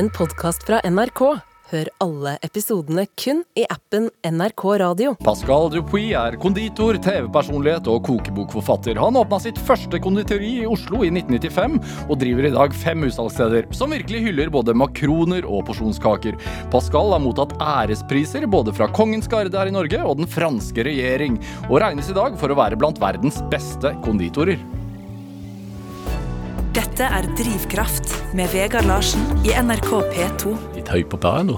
en podkast fra NRK. Hør alle episodene kun i appen NRK Radio. Pascal Dupuis er konditor, TV-personlighet og kokebokforfatter. Han åpna sitt første konditori i Oslo i 1995, og driver i dag fem utsalgssteder som virkelig hyller både makroner og porsjonskaker. Pascal har mottatt ærespriser både fra Kongens Garde her i Norge og den franske regjering, og regnes i dag for å være blant verdens beste konditorer. Dette er Drivkraft med Vegard Larsen i NRK P2. Litt høy på pæra nå.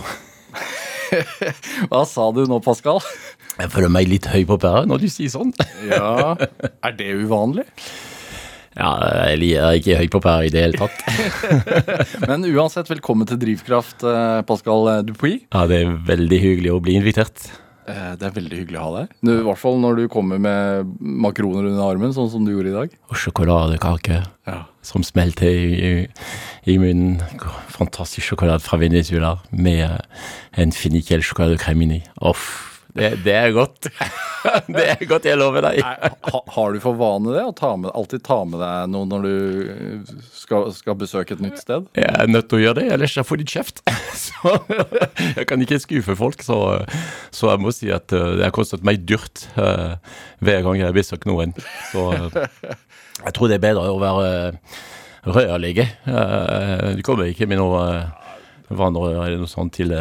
Hva sa du nå, Pascal? Jeg føler meg litt høy på pæra når du sier sånn. Ja, Er det uvanlig? Ja, jeg er ikke høy på pæra i det hele tatt. Men uansett, velkommen til Drivkraft, eh, Pascal Dupuis. Ja, det er veldig hyggelig å bli invitert. Eh, Det er veldig hyggelig å ha deg her. I hvert fall når du kommer med makroner under armen, sånn som du gjorde i dag. Og sjokoladekake Ja. som smelter i, i munnen. Fantastisk sjokolade fra Venezuela med en finikel sjokoladekrem inni. Uff, det, det er godt. det er godt, jeg lover deg. Ha, har du for vane det? Å ta med, alltid ta med deg noe når du skal, skal besøke et nytt sted? Jeg er nødt til å gjøre det, ellers jeg får litt kjeft. Så jeg kan ikke skuffe folk. Så, så jeg må si at eh, det har kostet meg dyrt eh, hver gang jeg besøker noen. Så jeg tror det er bedre å være eh, rørlegger. Du kommer ikke med noe vannrør eller noe sånt til,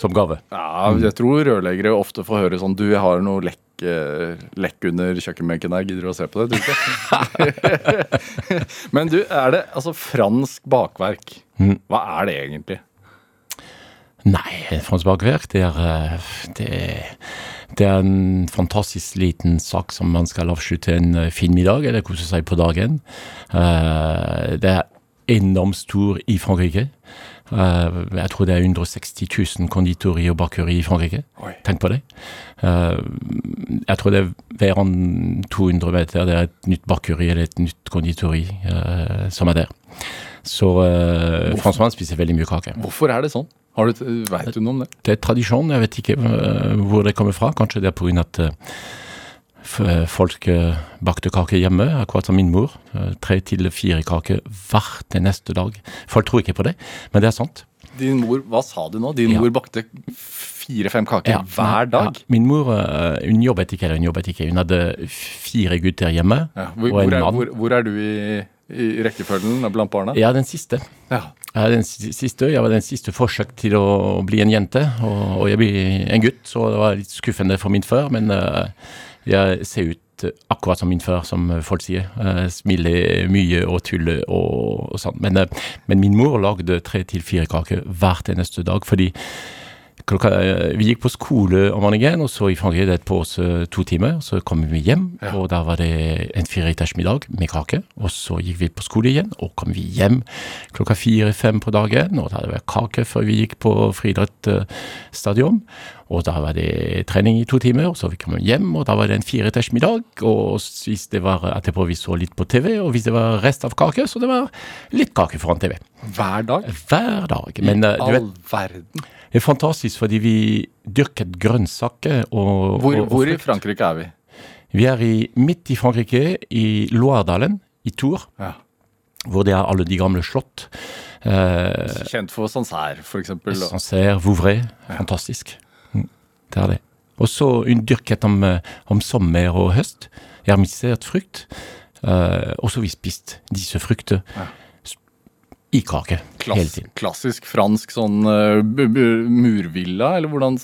som gave. Ja, jeg tror rørleggere ofte får høre sånn Du, jeg har noe lekk, eh, lekk under kjøkkenbenken her. Gidder du å se på det? Men du, er det altså fransk bakverk? Hva er det egentlig? Nei, fransk bakverk, det er, det er det er en fantastisk liten sak som man skal avslutte en eh, fin middag, eller kose seg på dagen. Eh, Det er enormt stor i Frankrike. Eh, Jeg tror det er 160 000 konditori og bakeri i Frankrike. Oi. Tenk på det. Eh, Jeg tror det er hver enn 200 meter det er et nytt bakeri eller et nytt konditori eh, som er der. Så uh, franskmenn spiser veldig mye kake. Hvorfor er det sånn? Har du, vet du noe om det? Det er tradisjon, jeg vet ikke hvor det kommer fra. Kanskje det er pga. at folk øh, bakte kake hjemme, akkurat som min mor. Øh, Tre til fire kaker hver til neste dag. Folk tror ikke på det, men det er sant. Din mor, Hva sa du nå? Din Ja. mor bakte fire-fem kaker Ja, hver dag? Ja, min mor øh, hun jobbet ikke, eller hun jobbet ikke. Hun hadde fire gutter hjemme Ja. Hvor, og en hvor, er, mann. hvor, hvor er du i, i rekkefølgen blant barna? Er den siste. Ja. Jeg, den siste, jeg var den siste forsøk til å bli en jente, og, og jeg blir en gutt, så det var litt skuffende for min far, men jeg ser ut øh, akkurat som min far, som øh, folk sier. Jeg smiler mye og tuller og, og sånn. Men, men min mor lagde tre til fire kaker hver eneste dag, fordi klokka, vi gikk på skole om morgenen, og så i Frankrike det på oss to timer. Så kom vi hjem, Ja. og da var det en fireetasjes middag med kake. Og så gikk vi på skole igjen, og kom vi hjem klokka fire-fem på dagen. Og da hadde vi kake før vi gikk på friidrettsstadion. Og da var det trening i to timer, og så vi kom hjem, og da var det en fireters middag. Og hvis det var etterpå vi så litt på TV, og hvis det var rest av kake, så det var litt kake foran TV. Hver dag? Hver dag. Men I du vet, verden. det er fantastisk, fordi vi dyrket grønnsaker og, Hvor, og, og hvor i. Frankrike er vi? Vi er i, midt i Frankrike, i Loirdalen, i Tours, Ja. hvor det er alle de gamle slott. Eh, Kjent for Sancerre, og- Sancerre, Vouvray. Fantastisk. Det er det. Og så unndyrket dyrket om, eh, om sommer og høst. Hermisert frukt. Uh, og så vi spist disse frukter Ja. i kake hele tiden. klassisk fransk sånn uh, murvilla, eller hvordan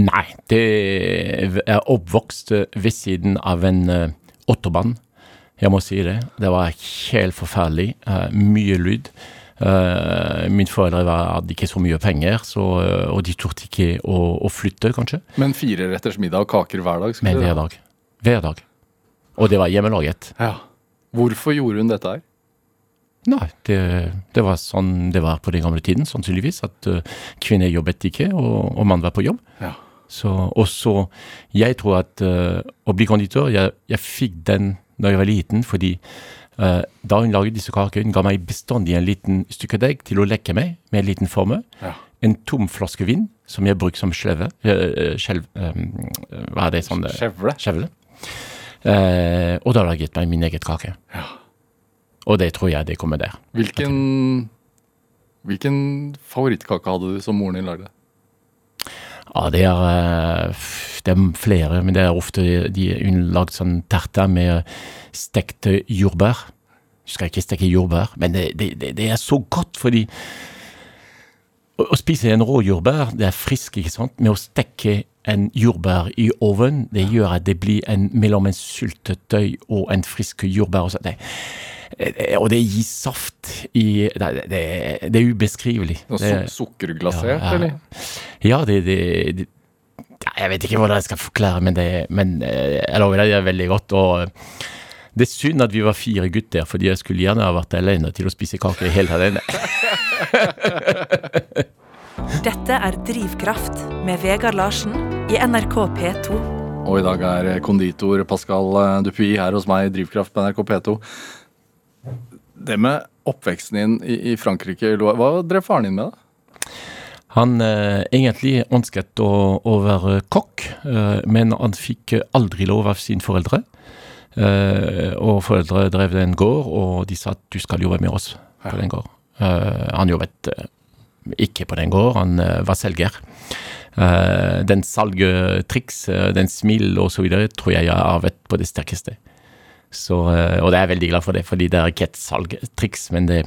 Nei, det er oppvokst ved siden av en uh, autobahn. Jeg må si det. Det var helt forferdelig. mye lyd. Uh, min foreldre hadde ikke så mye penger, så, eh, og de turte ikke å, å flytte, kanskje. Men fire retters middag og kaker hver dag? Men hver dag. Hver dag. Og det var hjemmelaget. Ja. Hvorfor gjorde hun dette her? Nei, det, det var sånn det var på den gamle tiden, sannsynligvis. At eh, kvinner jobbet ikke, og, og mann var på jobb. Ja. Så, og så, jeg tror at uh, å bli konditor, jeg, jeg fikk den da jeg var liten, fordi eh, da hun laget disse kakene, hun ga meg bestandig en liten stykke deig til å leke med, med en liten formue. Ja. En tom flaske vin, som jeg bruker som skjelve. eh, skjelv, eh, hva er det sånn? Skjevle? Skjevle. Eh, og da laget jeg min egen kake. Ja. Og det tror jeg det kommer der. Hvilken Hvilken favorittkake hadde du som moren din lagde? Ja, det er, eh, det er flere, men det er ofte de underlagt sånn terter med stekte jordbær. Du skal ikke steke jordbær, men det, det, det, er så godt, fordi å, å spise en rå jordbær, det er frisk, ikke sant, med å stekke en jordbær i ovnen, det gjør at det blir en, mellom en syltetøy og en frisk jordbær. Og, så, det, og det gir saft i Det, det, det er ubeskrivelig. Su sukkerglasert, ja, ja. eller? ja, det, det, det Jeg vet ikke hvordan jeg skal forklare, men, det, men eh, jeg lover deg, det er veldig godt. Og eh, det er synd at vi var fire gutter, fordi jeg skulle gjerne ha vært alene til å spise kake helt alene. Dette er Drivkraft med Vegard Larsen i NRK P2. Og i dag er konditor Pascal eh, Dupuy her hos meg i Drivkraft på NRK P2. Det med oppveksten din i, i Frankrike, hva drev faren din med, da? Han eh, egentlig ønsket å, å være kokk, eh, men han fikk aldri lov av sine foreldre. Eh, og foreldre drev en gård, og de sa at du skal jobbe med oss på den gård. Eh, han jobbet eh, ikke på den gård, han eh, var selger. Eh, den salgetriks, den smil videre, tror jeg jeg har arvet på det sterkeste. Så, eh, og det er jeg veldig glad for det, fordi det er ikke et salgstriks, men det,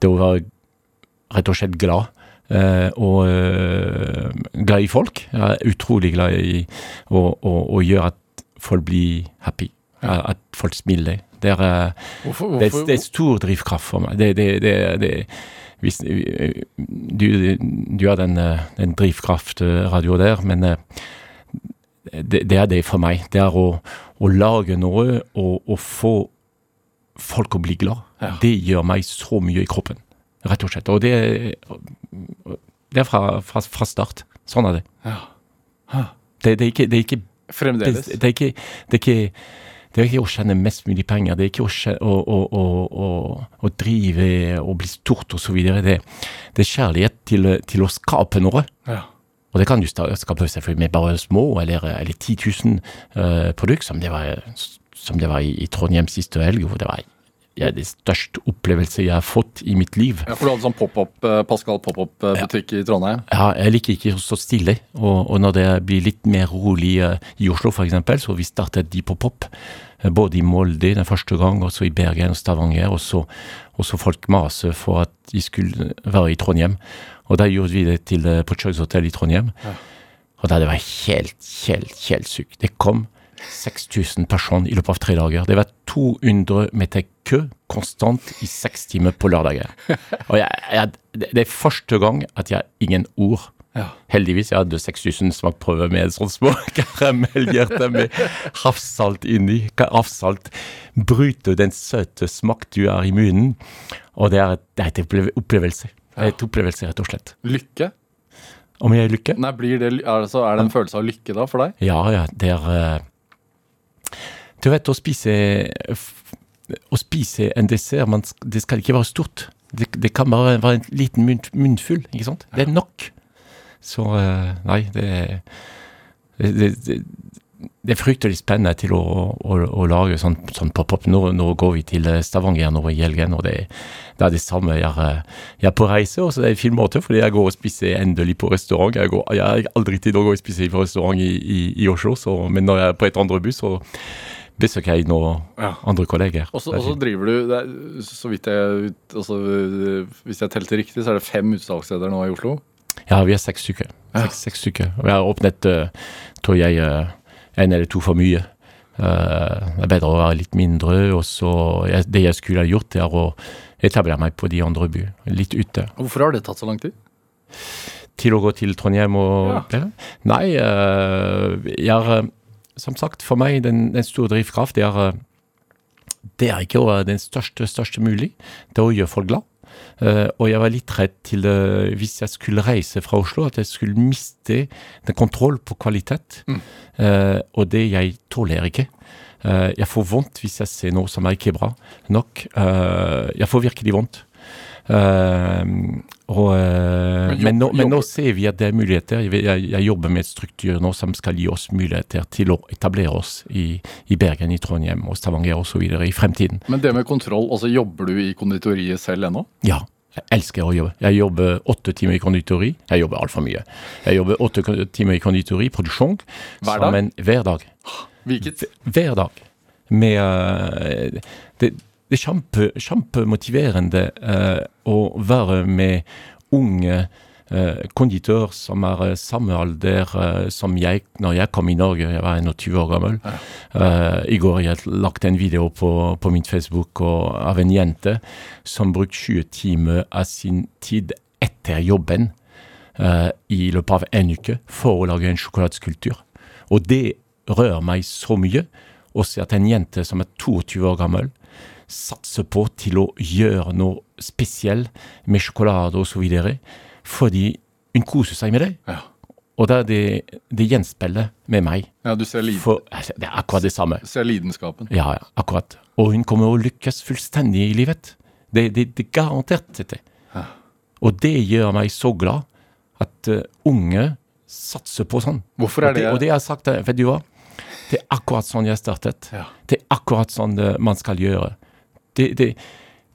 det å være rett og slett glad. eh, og eh, glad i folk. Jeg er utrolig glad i å, å, å gjøre at folk blir happy. At folk smiler. Det er, hvorfor, Hvorfor, det, er- det er stor drivkraft for meg. Det, det, hvis, du, du har den, den drivkraftradioen der, men det, det er det for meg. Det er å, å lage noe og, og få folk å bli glad. Ja. Det gjør meg så mye i kroppen, rett og slett. Og det, det er fra, fra, fra start. Sånn er det. Ja. Det, det, er ikke, det er ikke Fremdeles. det, er ikke, det, er ikke, det er ikke å tjene mest mulig penger, det er ikke å, å, å, å, å, å drive og bli stort osv. Det, det er kjærlighet til, til å skape noe. Ja. Og det kan du skape selvfølgelig med bare små, eller, eller 10 000 uh, produkter, som det var, som det var i, i Trondheim siste helg. hvor Det var ja, det største opplevelse jeg har fått i mitt liv. ja, for du hadde sånn pop-up, eh, Pascal pop-up-butikk i Trondheim. Ja, jeg liker ikke å stå stille, og, og når det blir litt mer rolig uh, i Oslo eksempel, så vi startet de på pop, eh, både i Molde den første gang, og så i Bergen og Stavanger, og så, og så folk maser for at de skulle være i Trondheim. Og da gjorde vi det til, eh, på Choice Hotel i Trondheim, og da det var helt, helt, helt sykt. Det kom 6000 personer i løpet av tre dager. Det var 200 meter kø konstant i seks timer på lørdager. Og jeg, jeg, det er første gang at jeg har ingen ord. Ja. Heldigvis, jeg hadde 6000 smakprøver med sånne små karamellhjerter med havsalt inni. Havsalt bryter den søte smak du har i munnen. Og det er, et- det er et opplevelse. Det er et opplevelse, rett og slett. Lykke? Om jeg er lykke? Nei, blir det, altså, er det en følelse av lykke da for deg? Ja, ja, det er eh, Du vet, å spise Å spise en dessert, man, det skal ikke være stort. Det, det kan bare være en liten munn, munnfull, ikke sant? Det er nok. Så eh, nei, det det, det, det, er fryktelig spennende til å, å, å lage sånn, sånn pop-up. Nå, nå går vi til eh, Stavanger nå i helgen, og det, det er det samme. Jeg, er, eh, jeg er på reise, og så det er fin måte, fordi jeg går og spiser endelig på restaurant. Jeg, går, jeg har aldri tid å gå og spise på restaurant i, i, i Oslo, så, men når jeg er på et andre buss, så besøker jeg Ja. andre kolleger. Og så er driver du, er, så vidt jeg også, Hvis jeg telte riktig, så er det fem utsalgssteder nå i Oslo. Ja, vi er seks stykker. Seks, seks stykker. Vi har åpnet, uh, tror jeg, en eller to for mye. Eh, det er bedre å være litt mindre, og så jeg, Det jeg skulle ha gjort, er å etablere meg på de andre by, litt ute. Hvorfor har det tatt så lang tid? Til å gå til Trondheim og Ja. Nei, eh, jeg har eh, Som sagt, for meg, den, den store drivkraft, det er det er ikke den største, største mulig. Det er å gjøre folk glad. Eh, og jeg var litt redd til eh, hvis jeg skulle reise fra Oslo, at jeg skulle miste den kontroll på kvalitet. Eh, og det jeg tåler ikke. Jeg får vondt hvis jeg ser noe som er ikke bra nok. Jeg får virkelig vondt. Eh, og, eh, Men men, nå, men nå ser vi at det er muligheter. Jeg, jeg, jeg jobber med et struktur nå som skal gi oss muligheter til å etablere oss i, i Bergen, i Trondheim og Stavanger osv. i fremtiden. Men det med kontroll, altså jobber du i konditoriet selv ennå? Ja, Jeg elsker å jobbe. Jeg jobber åtte timer i konditori. Jeg jobber altfor mye. Jeg jobber åtte timer i konditori, produksjon. Hver dag? sammen- Hver dag. Hvilket? Hver dag. Med uh, Det, det er kjempe, kjempemotiverende eh, å være med unge uh, konditør som er eh, samme alder eh, som jeg når jeg kom i Norge. Jeg var 21 år gammel. Eh, I går jeg lagt en video på, på min Facebook og, av en jente som brukte 20 timer av sin tid etter jobben eh, i løpet av en uke for å lage en sjokoladeskulptur. Og det rører meg så mye å se at en jente som er 22 år gammel, satser på til å gjøre noe spesielt med sjokolade videre, fordi hun koser seg med det. Ja. Og da det, det gjenspeilet med meg. ja, du ser, lid For altså, det er akkurat det samme. ser lidenskapen. Ja, ja, akkurat. Og hun kommer å lykkes fullstendig i livet. Det, det, det er garantert dette. Ja. Og det gjør meg så glad at uh, unge satser på sånn. Hvorfor er Og det, det og det jeg har sagt, eh, vet du hva? Det er akkurat sånn jeg startet. Ja. Det er akkurat sånn man skal gjøre. Det, det,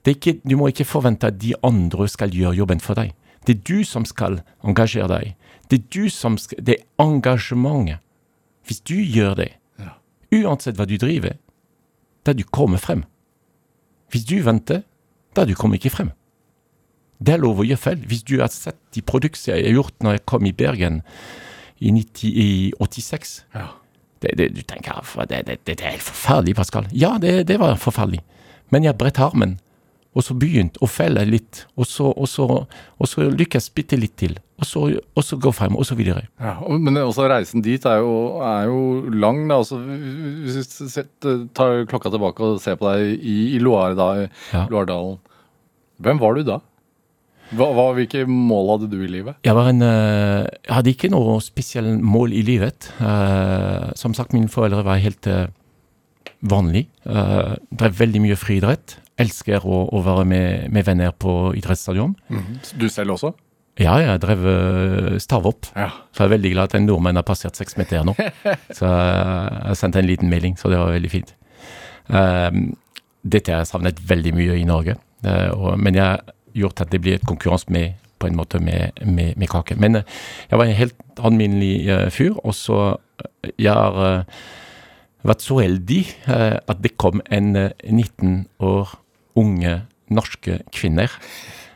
det ikke, du må ikke forvente at de andre skal gjøre jobben for deg. Det er du som skal engasjere deg. Det er du som skal, det er engasjementet. Hvis du gjør det, uansett hva du driver, da du kommer frem. Hvis du venter, da du kommer ikke frem. Det er lov å gjøre feil. Hvis du har sett de produktene jeg har gjort når jeg kom i Bergen i, 90, i 86 Ja. det, det, Du tenker at det, det, det er helt forferdelig, Pascal. Ja, det, det var forferdelig. Men jeg bredte armen, og så begynte å felle litt, og så, og så, og så lykkes bitte litt til, og så, og så gå frem, og så videre. Ja, men også reisen dit er jo, er jo lang. Da. Altså, hvis vi tar klokka tilbake og ser på deg i, i Loire da, Ja. Loiredalen. Hvem var du da? Hva, hva, hvilke mål hadde du i livet? Jeg, var en, eh, jeg hadde ikke noe spesielt mål i livet. Eh, som sagt, mine foreldre var helt uh, vanlige. Uh, drev veldig mye friidrett. Elsker å, å være med, med venner på idrettsstadion. Du selv også? Ja, jeg drev uh, stavhopp. Ja. Så jeg er veldig glad at en nordmann har passert seks meter nå. Så eh, jeg sendte en liten melding, så det var veldig fint. Um, dette har jeg savnet veldig mye i Norge, uh, og, men jeg har gjort at det blir et konkurranse med på en måte med, med, med kake. Men eh, jeg var en helt alminnelig uh, fyr, og så eh, jeg har eh, vært så heldig eh, at det kom en eh, 19 år unge norske kvinner,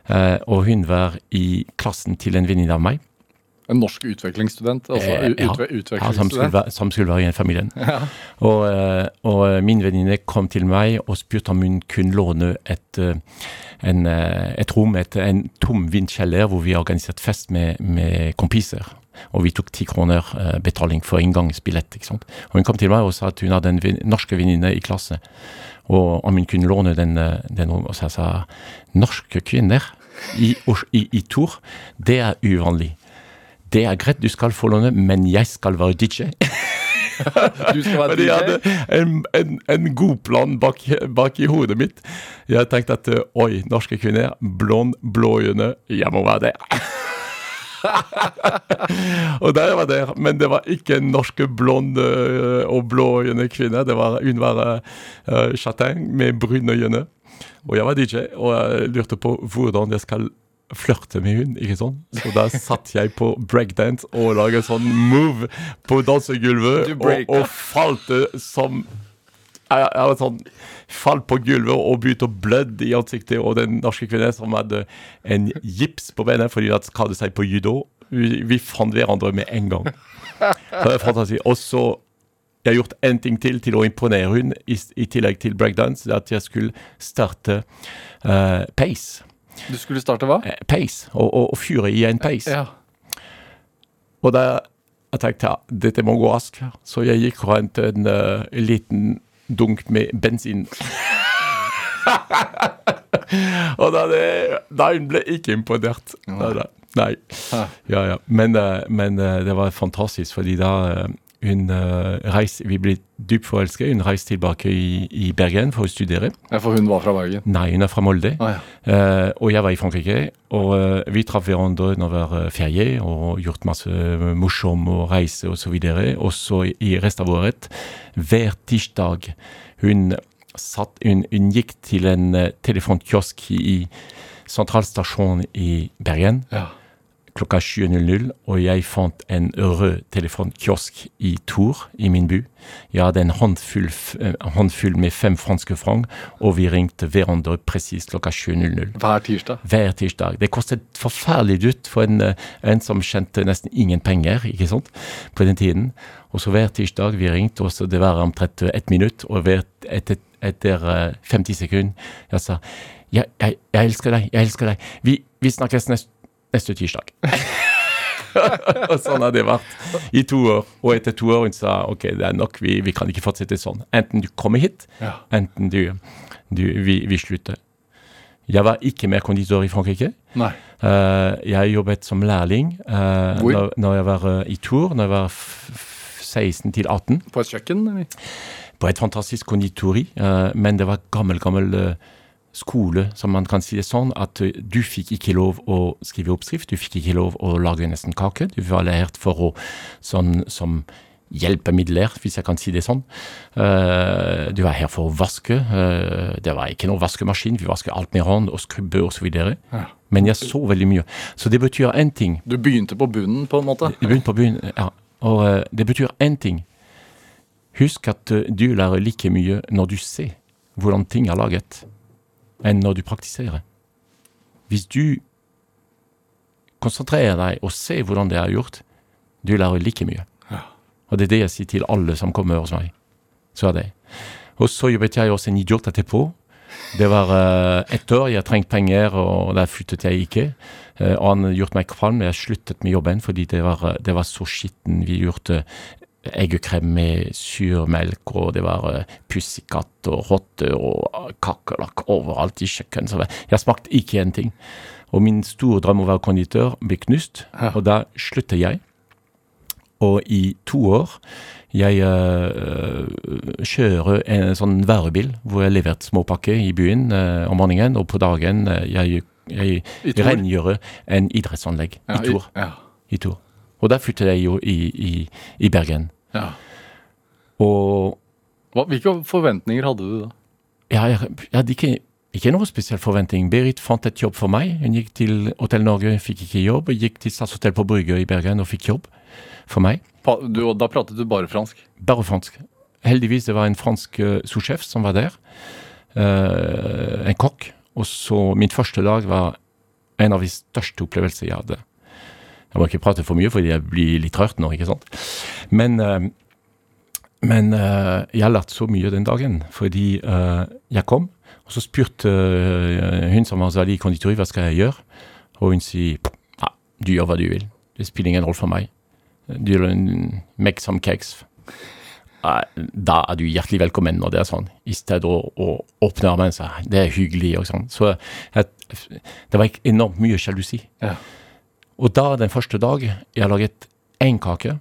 eh, og hun var i klassen til en venninne av meg. En norsk utvekslingsstudent? Altså Eh, ja. utve Ja, som, skulle være, som skulle være i den familien. Og, eh, og min venninne kom til meg og spurte om hun kunne låne et, eh, en, eh, et rom, et, en tom vindkjeller hvor vi organiserte fest med, med kompiser. Og vi tok ti kroner eh, betaling for inngangsbillett. ikke sant? Og hun kom til meg og sa at hun hadde en norske venninne i klasse. Og om hun kunne låne den, eh, den. Og så jeg sa norske kvinner i, i, i Tor, det er uvanlig. Det er greit, du skal få låne, men jeg skal være DJ. Du skal være DJ? Men jeg hadde en, en, en god plan bak, bak i hodet mitt. Jeg tenkte at eh, oi, norske kvinner, blond, blå øyne, jeg må være der. og der var der, men det var ikke en norsk blonde øh, og blå øyne kvinne. Det var, hun var uh, med brune øyne. Og jeg var DJ, og jeg lurte på hvordan jeg skal flørte med hun, ikke sånn? Så da satt jeg på breakdance og laget sånn move på dansegulvet, og, og falt som jeg, jeg var sånn, falt på gulvet og begynte å blødde i ansiktet, og den norske kvinnen som hadde en gips på benet fordi hun skadet seg på judo, vi, vi fant hverandre med en gang. Så det er fantastisk. Og så jeg har gjort en ting til til å imponere hun, i, i tillegg til breakdance, at jeg skulle starte uh, pace. Du skulle starte hva? Eh, pace, og, og, og fyre i en pace. Ja. Og da jeg tenkte jeg dette må gå raskt, så jeg gikk rundt en uh, liten dunk med bensin. og da, det, da hun ble ikke imponert. Da. Nei. Ja, ja. Men, eh, men eh, det var fantastisk, fordi da eh, hun uh, reiste Vi ble dypt forelsket. Hun reiste tilbake i, i Bergen for å studere. ja, for hun var fra Bergen. Nei, hun er fra Molde. Ah, ja. Eh, og jeg var i Frankrike, og eh, vi traff hverandre når det var ferie, og gjort masse morsom og reise og så videre. Og så i resten av året, hver tirsdag, hun satt, hun, hun gikk til en eh, telefonkiosk i sentralstasjonen i Bergen Ja. Klokka 7.00, og jeg fant en rød telefonkiosk i Tour, i min by. Jeg hadde en håndfull, eh, håndfull med fem franske franc, og vi ringte hverandre presis klokka 7.00 Hver tirsdag. hver tirsdag. Det kostet forferdelig dyrt for en, eh, en som kjente nesten ingen penger ikke sant, på den tiden. Og så hver tirsdag vi ringte, og så det var omtrent ett minutt, og hver, etter, etter eh, 50 sekunder jeg sa jeg, jeg, jeg elsker deg, jeg elsker deg. Vi, vi snakkes nest, neste tirsdag. og sånn har det vært i to år. Og etter to år hun sa ok, det er nok, vi, vi kan ikke fortsette sånn. Enten du kommer hit, Ja. enten du, du vi, vi slutter. Jeg var ikke mer konditor i Frankrike. Nei. Uh, jeg jobbet som lærling uh, når, når jeg var uh, i Tour, når jeg var f f 16 til 18, På et kjøkken? eller? på et fantastisk konditori. men det var gammel, gammel eh, skole, som man kan si det sånn, at eh, du fikk ikke lov å skrive oppskrift, du fikk ikke lov å lage nesten kake. Du var lært for å sånn som hjelpemidler, hvis jeg kan si det sånn. Eh, du var her for å vaske. eh, det var ikke noen vaskemaskin, vi vasket alt med hånd og skrubbe videre. Ja. Men jeg så veldig mye. Så det betyr én ting. Du begynte på bunnen, på en måte? Du begynte på bunnen, ja. Og det betyr én ting. Husk at du lærer like mye når du ser hvordan ting er laget, enn når du praktiserer. Hvis du konsentrerer deg og ser hvordan det er gjort, du lærer like mye. Ja. Og det er det jeg sier til alle som kommer hos meg. Så er det. Og så jobbet jeg også en idiot etterpå. Det var uh, ett år, jeg trengte penger, og der flyttet jeg ikke. Uh, og han gjort meg kvalm, jeg sluttet med jobben fordi det var, eh, det var så skitten. Vi gjorde eggekrem med surmelk, og det var uh, pussekatt og rotter og uh, kakerlakk overalt i kjøkkenet. Jeg smakte ikke en ting. Og min store drøm om å være konditør ble knust, Ja. og da sluttet jeg. Og i to år jeg uh, kjører en sånn varebil hvor jeg leverte småpakker i byen uh, om morgenen, og på dagen uh, jeg, jeg rengjører en idrettsanlegg Ja, i Tor. Ja. I Tor. Og der flyttet jeg jo i, i, i Bergen. ja. Og Hva, hvilke forventninger hadde du da? ja, jeg, jeg hadde ikke, ikke noe spesiell forventning. Berit fant et jobb for meg. Hun gikk til Hotell Norge, fikk ikke jobb. Gikk til Stadshotell på Brygge i Bergen og fikk jobb for meg. Pa, du, og Da pratet du bare fransk? Bare fransk. Heldigvis det var en fransk uh, souschef som var der. Uh, en kokk. Og så min første dag var en av de største opplevelser jeg hadde. Jeg må ikke prate for mye, fordi jeg blir litt rørt nå, ikke sant. Men, eh, men eh, jeg har lært så mye den dagen, fordi eh, jeg kom, og så spurte hun som var særlig i konditori, hva skal jeg gjøre? Og hun sier, ja, du gjør hva du vil. Det spiller ingen rolle for meg. Du make some cakes. Da er du hjertelig velkommen når det er sånn, i stedet å, å åpne armene det er hyggelig og sånn. Så jeg, det var enormt mye sjalusi. Ja. Og da, den første dag, jeg laget én kake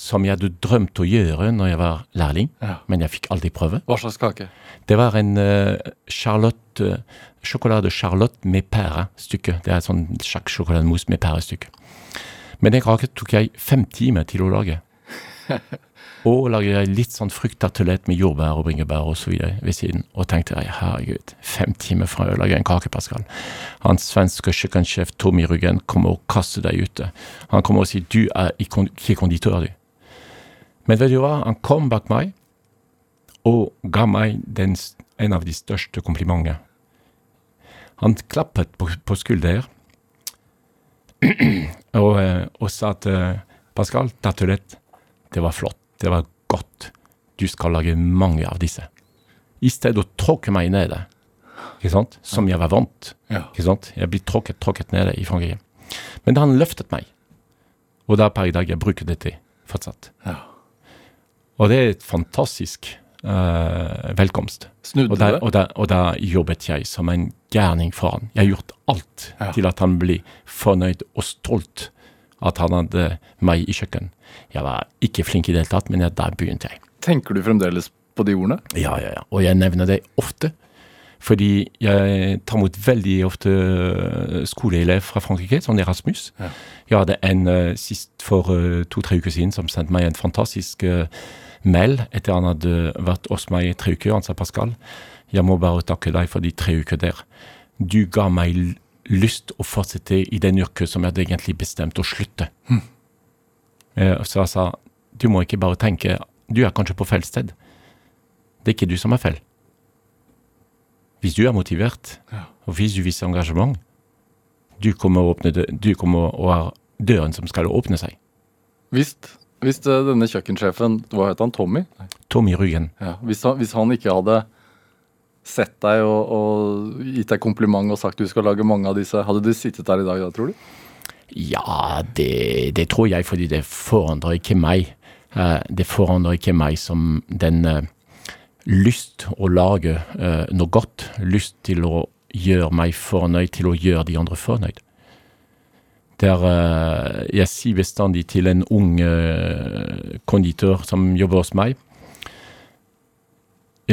som jeg hadde drømt å gjøre når jeg var lærling, Ja. men jeg fikk aldri prøve. Hva slags kake? Det var en uh, charlotte, uh, sjokolade charlotte med pærestykke. Det er sånn slags sjokolademousse med pærestykke. Men den kaken tok jeg fem timer til å lage. Og laget jeg litt sånn frukttartelett med jordbær og bringebær og så videre ved siden. Og tenkte jeg, herregud, fem timer fra å lage en kake, Pascal. Han svenske kjøkkensjef Tommy Ruggen kommer og kaster deg ute. Han kommer og sier, du er ikke konditør, du. Men vet du hva, han kom bak meg og ga meg den, en av de største komplimentene. Han klappet på, på skulder og, eh, og sa at Pascal, tartelett, det var flott, det var godt. Du skal lage mange av disse. I stedet å tråkke meg nede, ikke sant? som jeg var vant. Ja. Ikke sant? Jeg blir tråkket, tråkket nede i Frankrike. Men han løftet meg, og da per i dag jeg bruker dette fortsatt. Ja. Og det er et fantastisk uh, velkomst. Snudde Og da, det? og, da, og da jobbet jeg som en gærning for han. Jeg har gjort alt Ja. til at han blir fornøyd og stolt at han hadde meg i kjøkken. Jeg var ikke flink i det hele tatt, men jeg, der begynte jeg. Tenker du fremdeles på de ordene? Ja, ja, ja. Og jeg nevner det ofte. Fordi jeg tar imot veldig ofte eh, skoleelever fra Frankrike, sånn Erasmus. Ja. Jeg hadde en uh, sist for uh, to-tre uker siden som sendte meg en fantastisk uh, mail etter han hadde vært hos meg i tre uker. Han sa Pascal, jeg må bare takke deg for de tre uker der. Du ga meg lyst å fortsette i den yrket som jeg hadde egentlig bestemt å slutte. Mm. Så jeg sa du må ikke bare tenke du er kanskje på feil sted. Det er ikke du som er feil. Hvis du er motivert, Ja. og hvis du viser engasjement, du kommer å åpne dø- du kommer å ha døren som skal åpne seg. Hvis, hvis eh, denne kjøkkensjefen, hva het han, Tommy? Tommy Ryggen. Ja, hvis, han, hvis han ikke hadde sett deg og, og gitt deg kompliment og sagt du skal lage mange av disse, hadde du sittet der i dag da, tror du? Ja, det, det tror jeg, fordi det forandrer ikke meg. Eh, det forandrer ikke meg som den eh, lyst å lage eh, noe godt, lyst til å gjøre meg fornøyd, til å gjøre de andre fornøyd. Der jeg sier bestandig til en ung konditor som jobber hos meg,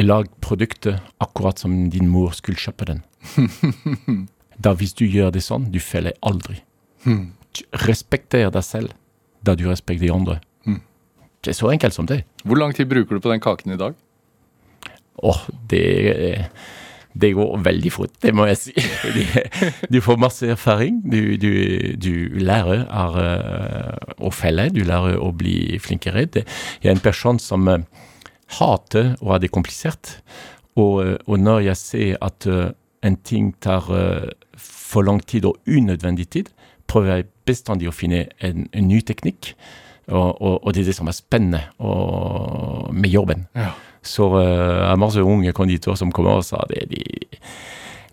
lag produktet akkurat som din mor skulle kjøpe den. da hvis du gjør det sånn, du feiler aldri. Respekter deg selv da du respekterer andre. Det er så enkelt som det. Hvor lang tid bruker du på den kaken i dag? Åh, det, det går veldig fort, det må jeg si. Du får masse erfaring. Du, du, du lærer eh, å felle, du lærer å bli flinkere. Det- Jeg er en person som eh, hater å ha det komplisert. Og, eh, og når jeg ser at eh, en ting tar eh, for lang tid og unødvendig tid, prøver jeg bestandig å finne en, en ny teknikk. Og, og, og det er det som er spennende og, med jobben. Ja. Så uh, jeg har masse unge konditorer som kommer og sa det. De,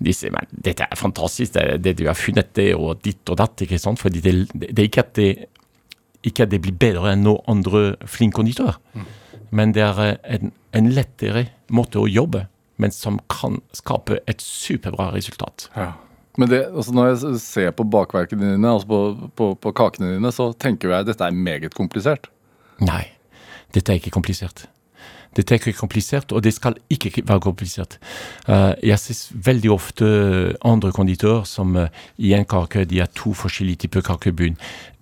de sier men dette er fantastisk, det, det du har funnet det og ditt og datt. ikke sant? Fordi det, det er ikke at det, ikke at det blir bedre enn noen andre flinke konditorer. Men det er eh, en, en lettere måte å jobbe, men som kan skape et superbra resultat. Ja. Men det, altså når jeg ser på bakverkene dine, altså på, på, på kakene dine, så tenker jeg at dette er meget komplisert. Nei, dette er ikke komplisert. Dette er ikke komplisert, og det skal ikke være komplisert. Eh, jeg ser veldig ofte andre konditorer som eh, i en kake de har to forskjellige typer kakebunn.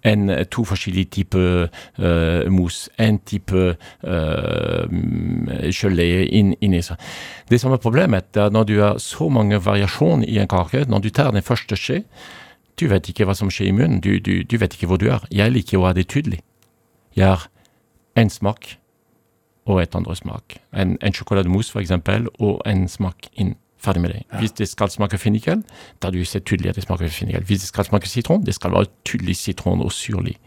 En, eh, to forskjellige typer uh, mos, en type uh, gelé inn, inni seg. Det som er problemet, er når du har så mange variasjoner i en kake, når du tar den første skje, du vet ikke hva som skjer i munnen, du, du, du vet ikke hvor du er. Jeg liker å ha det tydelig. Jeg har en smak og et andre smak. En, en sjokolademousse eksempel, og en smak inn. Ferdig med det. Hvis det skal smake fennikel, da du ser tydelig at det smaker fennikel. Hvis det skal smake sitron, det skal være tydelig sitron og syrlig.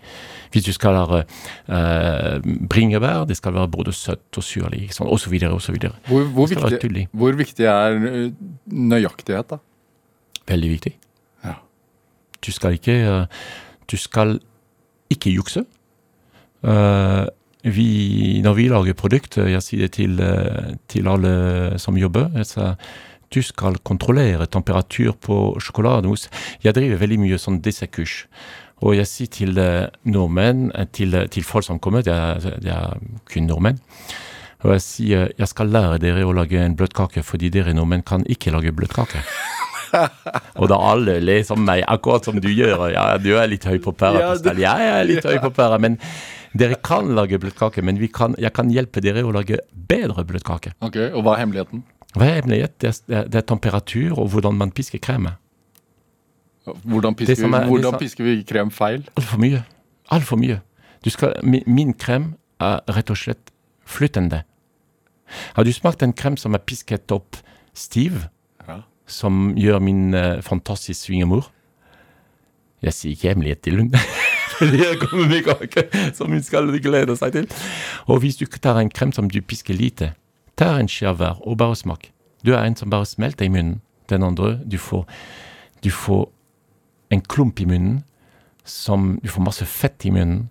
Hvis du skal ha uh, bringebær, det skal være både søtt og syrlig, sånn, osv. videre. Hvor, hvor, viktig, hvor viktig er nøyaktighet, da? Veldig viktig. Ja. Du skal ikke, uh, du skal ikke jukse. Eh, vi, når vi lager produkter, jeg sier det til, eh, til alle som jobber, sier, du skal kontrollere temperatur på sjokolademousse. Jeg driver veldig mye sånn dessertkurs. Og jeg sier til eh, nordmenn, eh, til, til folk som kommer, det er, det er kun nordmenn, og jeg sier jeg skal lære dere å lage en bløtkake, fordi dere nordmenn kan ikke lage bløtkake. Og da alle ler som meg, akkurat som du gjør. Ja, du er litt høy på pæra, Ja. Ja, jeg er litt høy på pæra, men dere kan lage bløtkake. Men vi kan, jeg kan hjelpe dere å lage bedre bløtkake. Ok, Og hva er hemmeligheten? Hva er hemmeligheten? Det er, det er- er temperatur og hvordan man pisker kremet. Hvordan pisker, er- vi, hvordan pisker vi krem feil? Altfor mye. Altfor mye. Du skal, min, krem er rett og slett flytende. Har du smakt en krem som er pisket opp stiv, Ja. som gjør min uh, fantastisk svingemor? Jeg sier ikke hemmelighet til hun. Med kake som hun skal glede seg til. Og hvis du tar en krem som du pisker lite, ta en skje hver og bare smak. Du er en som bare smelter i munnen. Den andre, du får, du får en klump i munnen som du får masse fett i munnen,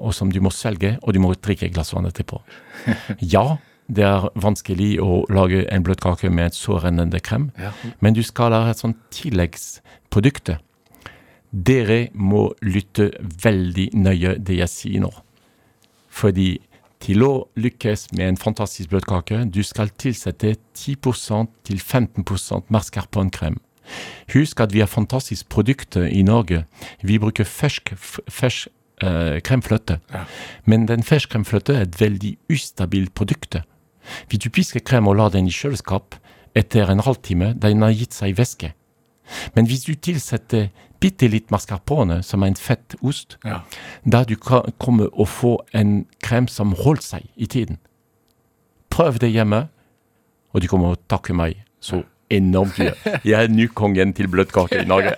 og som du må svelge, og du må drikke et glass vann etterpå. Ja, det er vanskelig å lage en bløtkake med et så rennende krem, Ja. men du skal ha et sånt tilleggsprodukte. Dere må lytte veldig nøye det jeg sier nå. Fordi til å lykkes med en fantastisk bløtkake, du skal tilsette 10 til 15 mascarponekrem. Husk at vi har fantastiske produkter i Norge. Vi bruker fersk, fersk eh, kremfløte. Men den fersk kremfløte er et veldig ustabilt produkt. Hvis du pisker krem og lar den i kjøleskap, etter en halvtime, den har gitt seg væske. Men hvis du tilsetter bitte litt mascarpone, som er en fett ost, Ja. da du kan komme å få en krem som holder seg i tiden. Prøv det hjemme, og du kommer å takke meg så enormt mye. Jeg er nå kongen til bløtkake i Norge.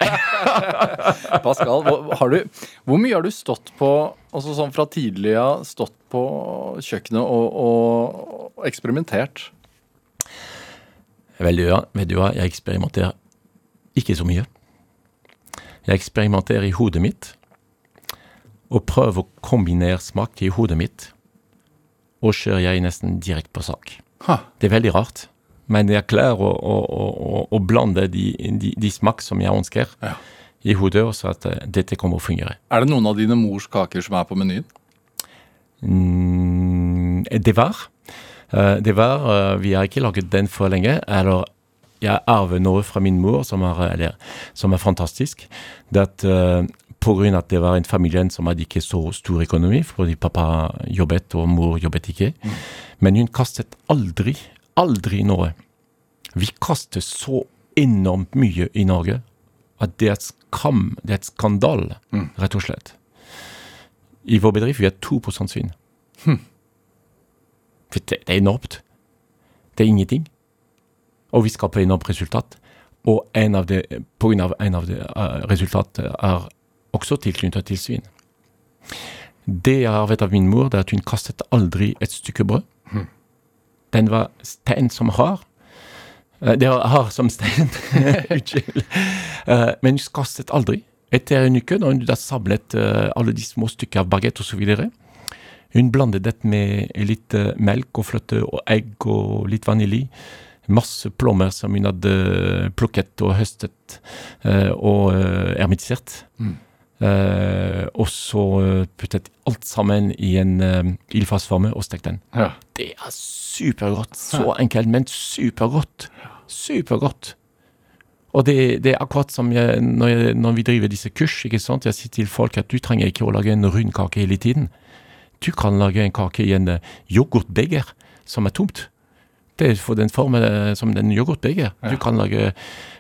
Pascal, du, hvor mye har du stått på, altså sånn fra tidlig av, stått på kjøkkenet og, og eksperimentert? Vel, ja, vet du hva, jeg eksperimenterer ikke så mye. Jeg eksperimenterer i hodet mitt, og prøver å kombinere smak i hodet mitt, og kjører jeg nesten direkte på sak. Ha. Det er veldig rart, men jeg klarer å, å, å, å- blande de, de, de smak som jeg ønsker Ja. i hodet, så at eh, dette kommer å fungere. Er det noen av dine mors kaker som er på menyen? Mm, det var. Eh, det var, eh, Vi har ikke laget den for lenge. eller Jeg arver noe fra min mor som er, eller, som er fantastisk. At, eh, på grunn av at det var en familie som hadde ikke så stor økonomi, fordi pappa jobbet og mor jobbet ikke. Men hun kastet aldri, aldri noe. Vi kaster så enormt mye i Norge at det er et skam, det er et skandal, rett og slett. I vår bedrift vi er 2 svinn. Det, det er enormt. Det er ingenting. Og vi skaper enormt resultat. Og en av det, på grunn av en av de uh, resultatet er også tilknyttet til svin. Det jeg har vet av min mor, det er at hun kastet aldri et stykke brød. Den var stein som har. Eh, Det var hard som stein. Unnskyld. Eh, Men hun kastet aldri. Etter en uke, da hun da samlet eh, alle de små stykker av bagett osv., hun blandet dette med litt eh, melk og fløte og egg og litt vanilje. Masse plommer som hun hadde plukket og høstet eh, og uh, ermitisert. Eh, og så eh, puttet alt sammen i en uh, ildfast varme og stekt den. Ja. Det er supergodt. Så enkelt, men supergodt. Supergodt. Og det, det er akkurat som jeg, når, jeg, når vi driver disse kurs, ikke sant? jeg sier til folk at du trenger ikke å lage en rund kake hele tiden. Du kan lage en kake i en eh, yoghurtbeger som er tomt. Det er for den formen eh, som den yoghurtbeger. Du kan lage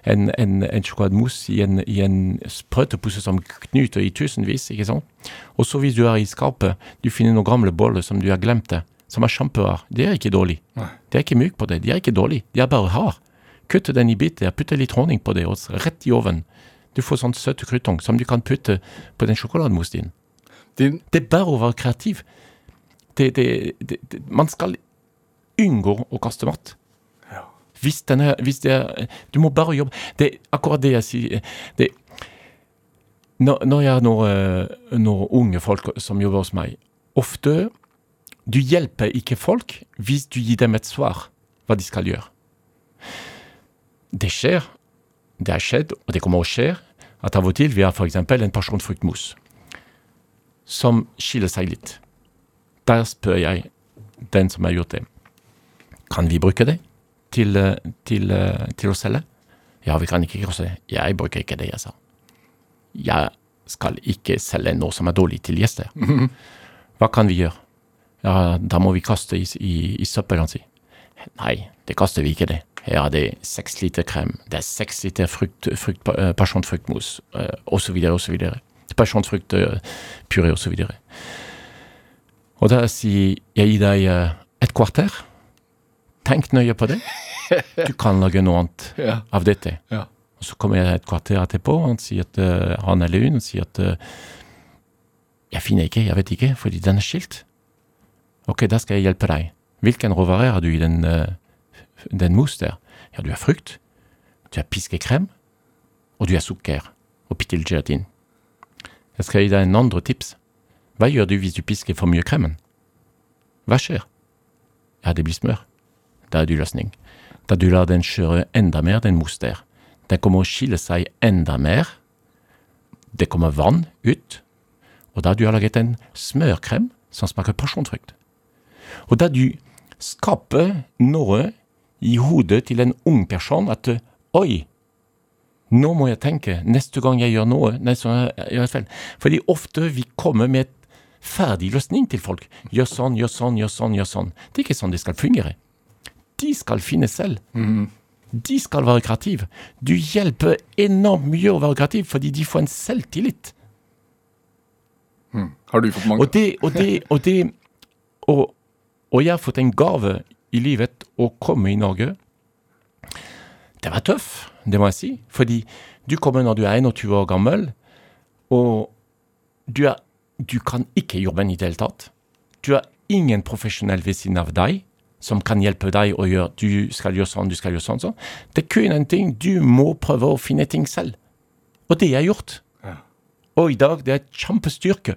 en, en, en sjokolademousse i en, i en sprøytepose som knyter i tusenvis, ikke sant. Og så hvis du er i skapet, du finner noen gamle boller som du har glemt det, som er kjempeharde. Det er ikke dårlig. De Det er ikke myk på det. De er ikke dårlig. De er bare hard. Kutte den i biter, putte litt honning på det, og rett i ovnen. Du får sånn søte krutong som du kan putte på den sjokolademoussen din. Din, Det er bare å være kreativ. Det, det, det, man skal unngå å kaste mat. Ja. Hvis, den er, hvis det Du må bare jobbe Det er akkurat det jeg sier. Det, når, når jeg har noen, noen unge folk som jobber hos meg, ofte Du hjelper ikke folk hvis du gir dem et svar hva de skal gjøre. Det skjer, det har skjedd, og det kommer å skje, at av og til vi har f.eks. en pasjonfruktmousse som skiller seg litt. Der spør jeg den som har gjort det. Kan vi bruke det til, eh, til, eh, til å selge? Ja, vi kan ikke krysse. Jeg bruker ikke det, jeg sa. Jeg skal ikke selge noe som er dårlig til gjester. Hva kan vi gjøre? Ja, da må vi kaste i, i, i søppelet, si. Nei, det kaster vi ikke det. Her er det seks liter krem, det er seks liter frukt, frukt, eh, osv., osv. videre. Pasjonfruktpuré, videre. Og da sier jeg gir deg et kvarter. Tenk nøye på det. Du kan lage noe annet ja. av dette. Ja. Og så kommer jeg et kvarter etterpå, og han sier at uh, han eller hun sier at uh, jeg finner ikke, jeg vet ikke, fordi den er skilt. Ok, da skal jeg hjelpe deg. Hvilken råvare har du i den, uh, den mousse der? Ja, du har frukt, du har piskekrem, og du har sukker, og bitte litt gelatin. Jeg skal gi deg en andre tips. Hva gjør du hvis du pisker for mye kremen? Hva skjer? Ja, det blir smør. Da er du løsning. Da du lar den kjøre enda mer, den moster. Den kommer å skille seg enda mer. Det kommer vann ut. Og da du har laget en smørkrem som smaker pasjonfrukt. Og da du skaper noe i hodet til en ung person at oi, nå må jeg tenke neste gang jeg gjør noe nei, så jeg feil. Fordi ofte vi kommer med ferdig løsning til folk. Gjør sånn, gjør sånn, gjør sånn, gjør sånn. Det er ikke sånn det skal fungere. De skal finne selv. de skal være kreative. Du hjelper enormt mye å være kreativ, fordi de får en selvtillit. Har du fått mange Og det, og det, og det og, og jeg har fått en gave i livet å komme i Norge. Det var tøff, det må jeg si. Fordi du kommer når du er 21 år gammel, og du, er, du kan ikke jobben i det hele tatt. Du har ingen profesjonell ved siden av deg som kan hjelpe deg å gjøre Du skal gjøre sånn, du skal gjøre sånn. sånn. Det er kun en ting. Du må prøve å finne ting selv. Og det har jeg gjort. Og i dag det er kjempestyrke.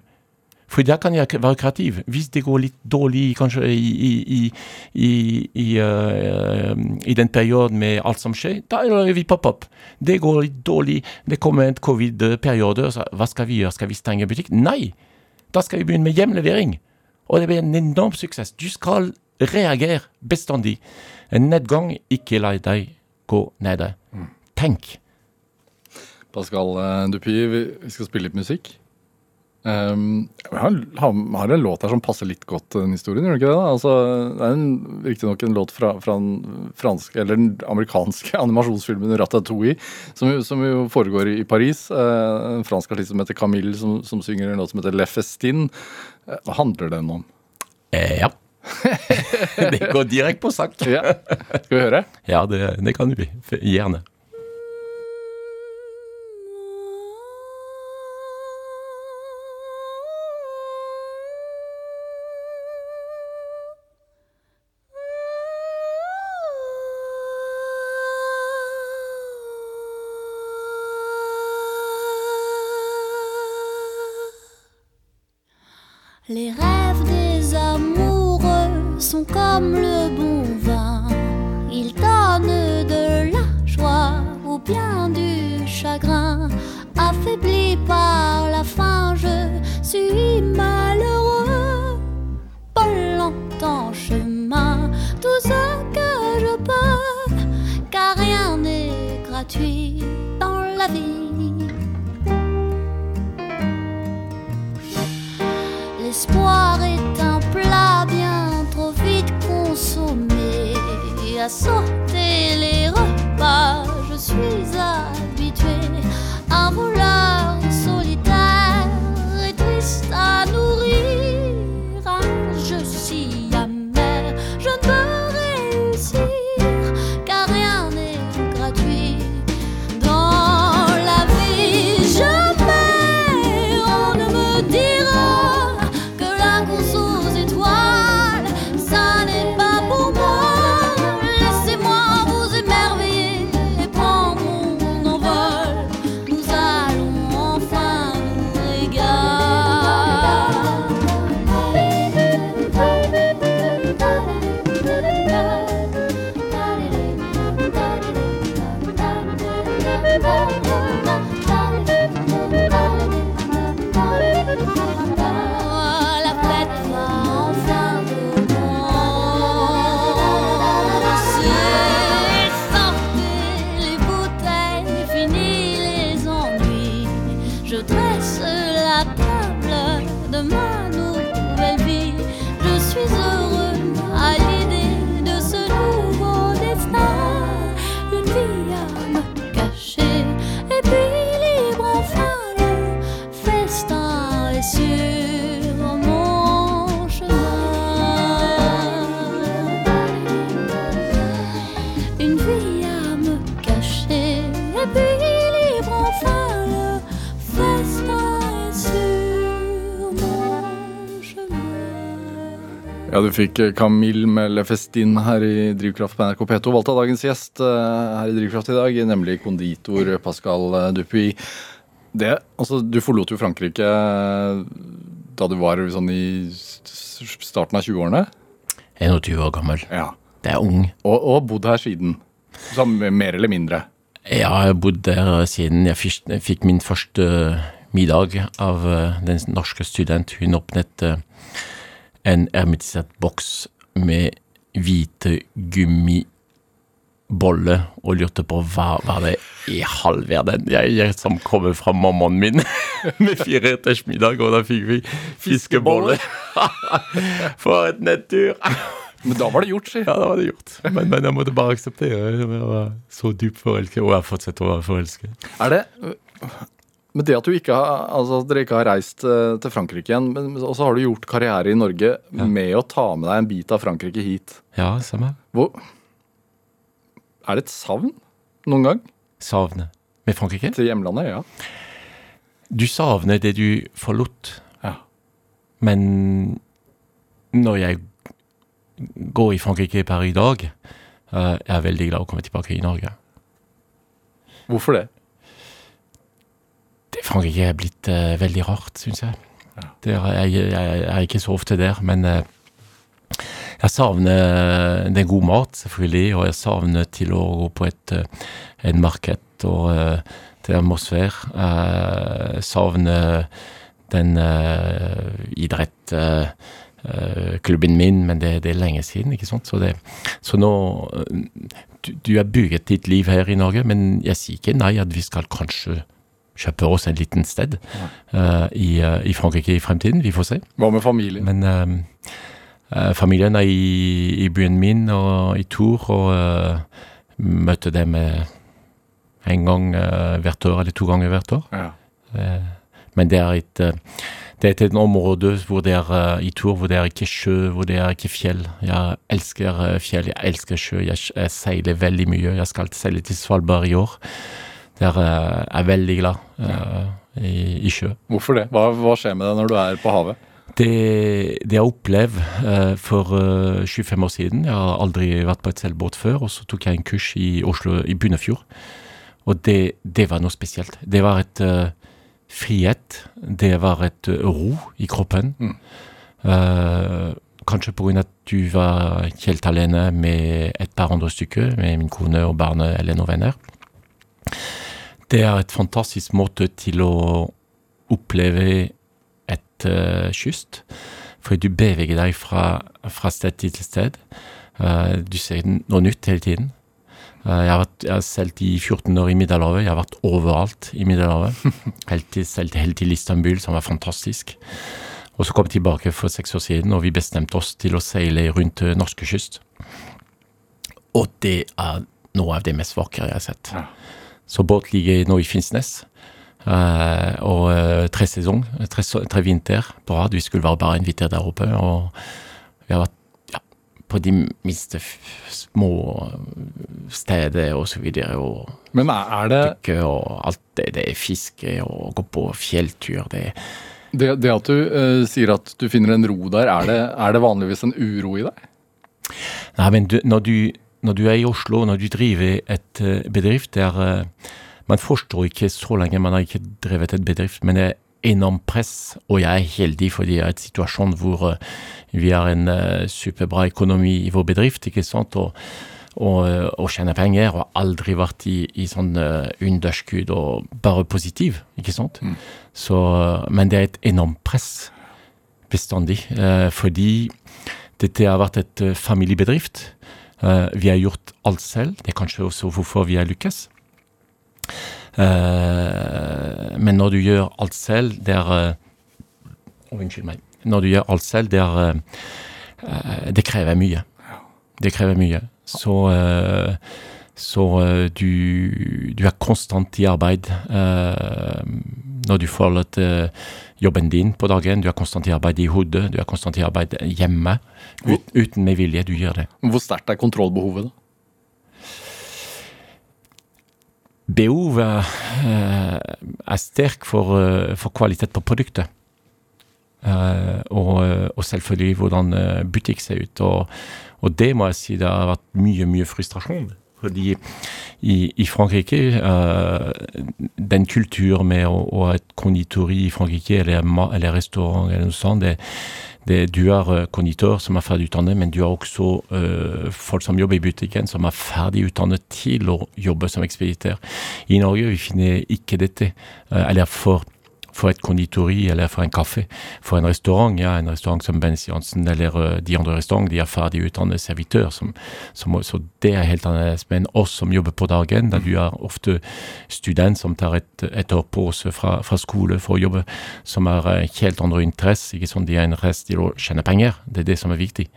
For da kan jeg være kreativ. Hvis det går litt dårlig kanskje i, i, i, i, i, i den perioden med alt som skjer, da lager vi pop-up. Det går litt dårlig, det kommer en covid-periode, hva skal vi gjøre? Skal vi stenge butikk? Nei! Da skal vi begynne med hjemlevering. Og det blir en enorm suksess. Du skal reagere bestandig. En nedgang, ikke la deg gå nede. Tenk. Pascal Dupy, vi, vi skal spille litt musikk. Um, har, har, en låt her som passer litt godt til den historien, gjør det ikke det? da? Altså, det er riktignok en låt fra, fra den franske, eller den amerikanske animasjonsfilmen 'Ratatouille', som, som jo foregår i Paris. Uh, en fransk artist som heter Camille, som, som synger en låt som heter 'Le Festin'. Uh, hva handler den om? Eh, ja. det går direkte på sak. Ja. Skal vi høre? Ja, det, det kan vi. Gjerne. Fikk Camille med Le Festin her i Drivkraft på NRK P2. Valgt av dagens gjest eh, her i Drivkraft i dag, nemlig konditor Pascal eh, Dupuy. Det, altså, du forlot jo Frankrike eh, da du var sånn i starten av 20-årene. 21 år gammel. Ja. Det er ung. Og, og bodd her siden. Som mer eller mindre. Ja, Jeg har bodd der siden jeg fikk, jeg fikk min første middag av den norske student. Hun åpnet en hermetisert boks med hvite gummiboller og lurte på hva hva det i halv verden jeg, jeg som kommer fra mammaen min med fireretters middag, og da fikk vi fiskeboller. For et nedtur! Men da var det gjort, si. Ja, da var det gjort. Men, men jeg måtte bare akseptere. Jeg var så dypt forelsket, og jeg fortsetter å være forelsket. Er det Men det at du ikke har, altså, dere ikke har reist eh, til Frankrike igjen, men og så har du gjort karriere i Norge med å ta med deg en bit av Frankrike hit. Ja, samme. Hvor Er det et savn noen gang Savne med Frankrike. til hjemlandet? Ja. Du savner det du forlot, ja. men når jeg går i Frankrike per i dag, eh, jeg er veldig glad å komme tilbake i Norge. Hvorfor det? Frankrike er blitt eh, veldig rart, syns jeg. Det er, jeg, jeg, jeg er ikke så ofte der, men eh, jeg savner den god mat, selvfølgelig, og jeg savner til å gå på et, eh, en marked og eh, til atmosfære. Jeg savner den uh, idrettsklubben min, men det, det er lenge siden, ikke sant. Så, det, så nå eh, du, du har bygget ditt liv her i Norge, men jeg sier ikke nei at vi skal kanskje kjøpe oss en liten sted uh, i, uh, i Frankrike i fremtiden. Vi får se. Hva med familien? Men eh, familien er i, i byen min og i Tour, og møter dem en gang hvert år, eller to ganger hvert år. Ja. Men det er et, det er et område hvor det er uh, i Tours, hvor det er ikke sjø, hvor det er ikke fjell. Jeg elsker fjell, jeg elsker sjø, jeg, jeg seiler veldig mye. Jeg skal seile til Svalbard i år. Der eh, er jeg veldig glad eh, i, i sjø. Hvorfor det? Hva, hva skjer med deg når du er på havet? Det, det jeg opplevde eh, for eh, 25 år siden Jeg har aldri vært på et seilbåt før, og så tok jeg en kurs i Oslo, i Bunnefjord. Og det, det var noe spesielt. Det var et frihet. Det var et ro i kroppen. Mm. Uh, kanskje grunn at du var helt alene med et par andre stykker, med min kone og barnet eller noen venner. Det er et fantastisk måte til å oppleve et uh, kyst. For du beveger deg fra, fra sted til sted. Uh, du ser noe nytt hele tiden. Uh, jeg har, vært, jeg har seilt i 14 år i Middelhavet. Jeg har vært overalt i Middelhavet. Helt til, helt til Istanbul, som var fantastisk. Og så kom jeg tilbake for seks år siden, og vi bestemte oss til å seile rundt norske norskekyst. Og det er noe av det mest vakre jeg har sett. Ja. Så båt ligger nå i Finnsnes. eh, og eh, tre sesong, tre, tre vinter på rad. Vi skulle være bare invitert vinter der oppe. Og vi har vært ja, på de minste små steder og så videre. Og Men er er det dykke og alt det. Det er fiske og gå på fjelltur. Det er det, det at du uh, sier at du finner en ro der, er det, er det vanligvis en uro i deg? Nei, men du, når, du, når du er i Oslo, når du driver et eh, bedrift der eh, Man forstår ikke så lenge man har ikke drevet et bedrift, men det er enormt press, og jeg er heldig fordi jeg er i en situasjon hvor eh, vi har en superbra økonomi i vår bedrift, ikke sant, og, og, og tjener penger, og aldri vært i, i sånn underskudd og bare positiv, ikke sant. Så, men det er et enormt press bestandig, fordi dette har vært et familiebedrift. Eh, vi har gjort alt selv. Det er kanskje også hvorfor vi har lykkes. Eh, men når du gjør alt selv, det er eh, Unnskyld meg. Når du gjør alt selv, er eh, eh, Det krever mye. Det krever mye. Så så eh, du, du er konstant i arbeid eh, når du forlater jobben din på dagen. Du er konstant i arbeid i hodet, du er konstant i arbeid hjemme. Ut, uten med vilje, du gjør det. Hvor sterkt er kontrollbehovet, da? Behovet eh, er sterk for, eh, for kvalitet på produktet. Uh, og, og selvfølgelig hvordan eh, butikk ser ut. Og, og det må jeg si det har vært mye, mye frustrasjon. Fordi i, i Frankrike, uh, den kultur med å, å ha et konditori i Frankrike, eller, eller restaurant eller noe sånt, det, det, du har eh, konditor som er ferdig utdannet, men du har også uh, folk som jobber i butikken som er ferdig utdannet til å jobbe som ekspeditør. I Norge vi finner ikke dette, Uh, eller for, for et konditori eller for en kaffe. For en restaurant, ja, en restaurant som Bens Jansen eller uh, de andre restaurantene, de er ferdig utdannet servitør. Som, som, så det er helt annerledes. Men oss som jobber på dagen, da du er ofte student som tar et, et år seg fra, fra, skole for å jobbe, som har uh, helt andre interesser. ikke sånn De har interesse til å tjene penger. Det er det som er viktig.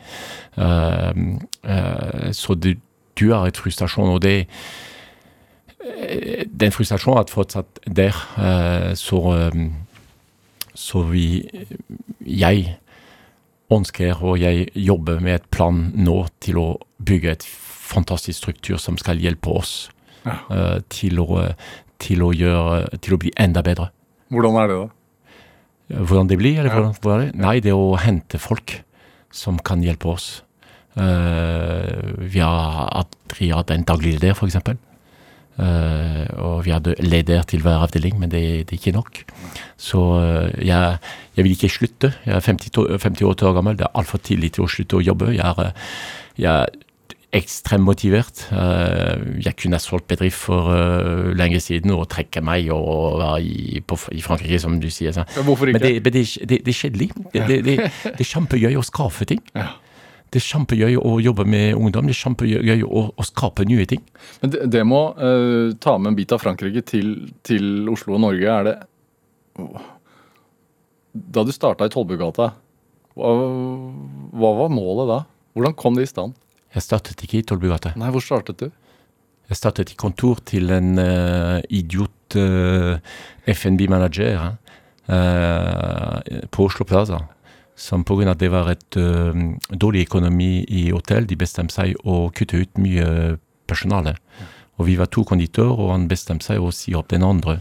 Uh, så du, du har et frustrasjon, og det den frustrasjonen er fortsatt der. Så, så vi Jeg ønsker og jeg jobber med et plan nå til å bygge et fantastisk struktur som skal hjelpe oss ja. til, å, til, å gjøre, til, å, bli enda bedre. Hvordan er det, da? Hvordan det blir? Eller hvordan, hvordan det? Nei, det er å hente folk som kan hjelpe oss. Uh, vi har aldri hatt en daglig leder, f.eks. Uh, og vi hadde leder til hver avdeling, men det, det er ikke nok. Så uh, jeg, jeg, vil ikke slutte. Jeg er 50, 58 år gammel, det er altfor tidlig til å slutte å jobbe. Jeg er, jeg er ekstremt motivert. Jeg kunne ha solgt bedrift for lenge siden og trekke meg og være i, i Frankrike, som du sier. Ja, hvorfor ikke? Men det, det, det, det er kjedelig. Det, er kjempegøy å skaffe ting. Ja. Det er kjempegøy å jobbe med ungdom. Det er kjempegøy å, å skape nye ting. Men det, det må uh, ta med en bit av Frankrike til, til, Oslo og Norge. Er det Da du starta i Tollbugata, hva, hva, var målet da? Hvordan kom det i stand? Jeg startet ikke i Tollbugata. Nei, hvor startet du? Jeg startet i kontor til en uh, idiot uh, FNB-manager på Oslo Plaza som pga. det var et uh, dårlig økonomi i hotell, de bestemte seg å kutte ut mye personale. Og vi var to konditorer, og han bestemte seg å si opp den andre.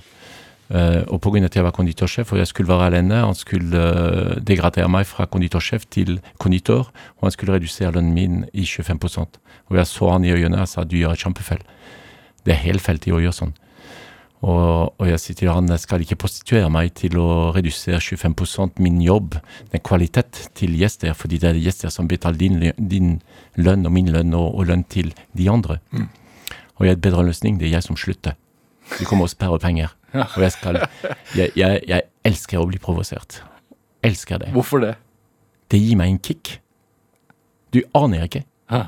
Uh, og pga. at jeg var konditorsjef og jeg skulle være alene, han skulle uh, degradere meg fra konditorsjef til konditor, og han skulle redusere lønnen min i 25 Og jeg så han i øynene og sa du gjør et kjempefeil. Det er helt feil til å gjøre sånn. Og, og, jeg sier til han jeg skal ikke prostituere meg til å redusere 25 min jobb, den kvalitet til gjester, fordi det er gjester som betaler din, din lønn og min lønn og, og lønn til de andre. Mm. Og jeg har en bedre løsning, det er jeg som slutter. De kommer og sperrer penger. Ja. Og jeg skal jeg, jeg, jeg, elsker å bli provosert. Elsker det. Hvorfor det? Det gir meg en kick. Du aner ikke. Hæ?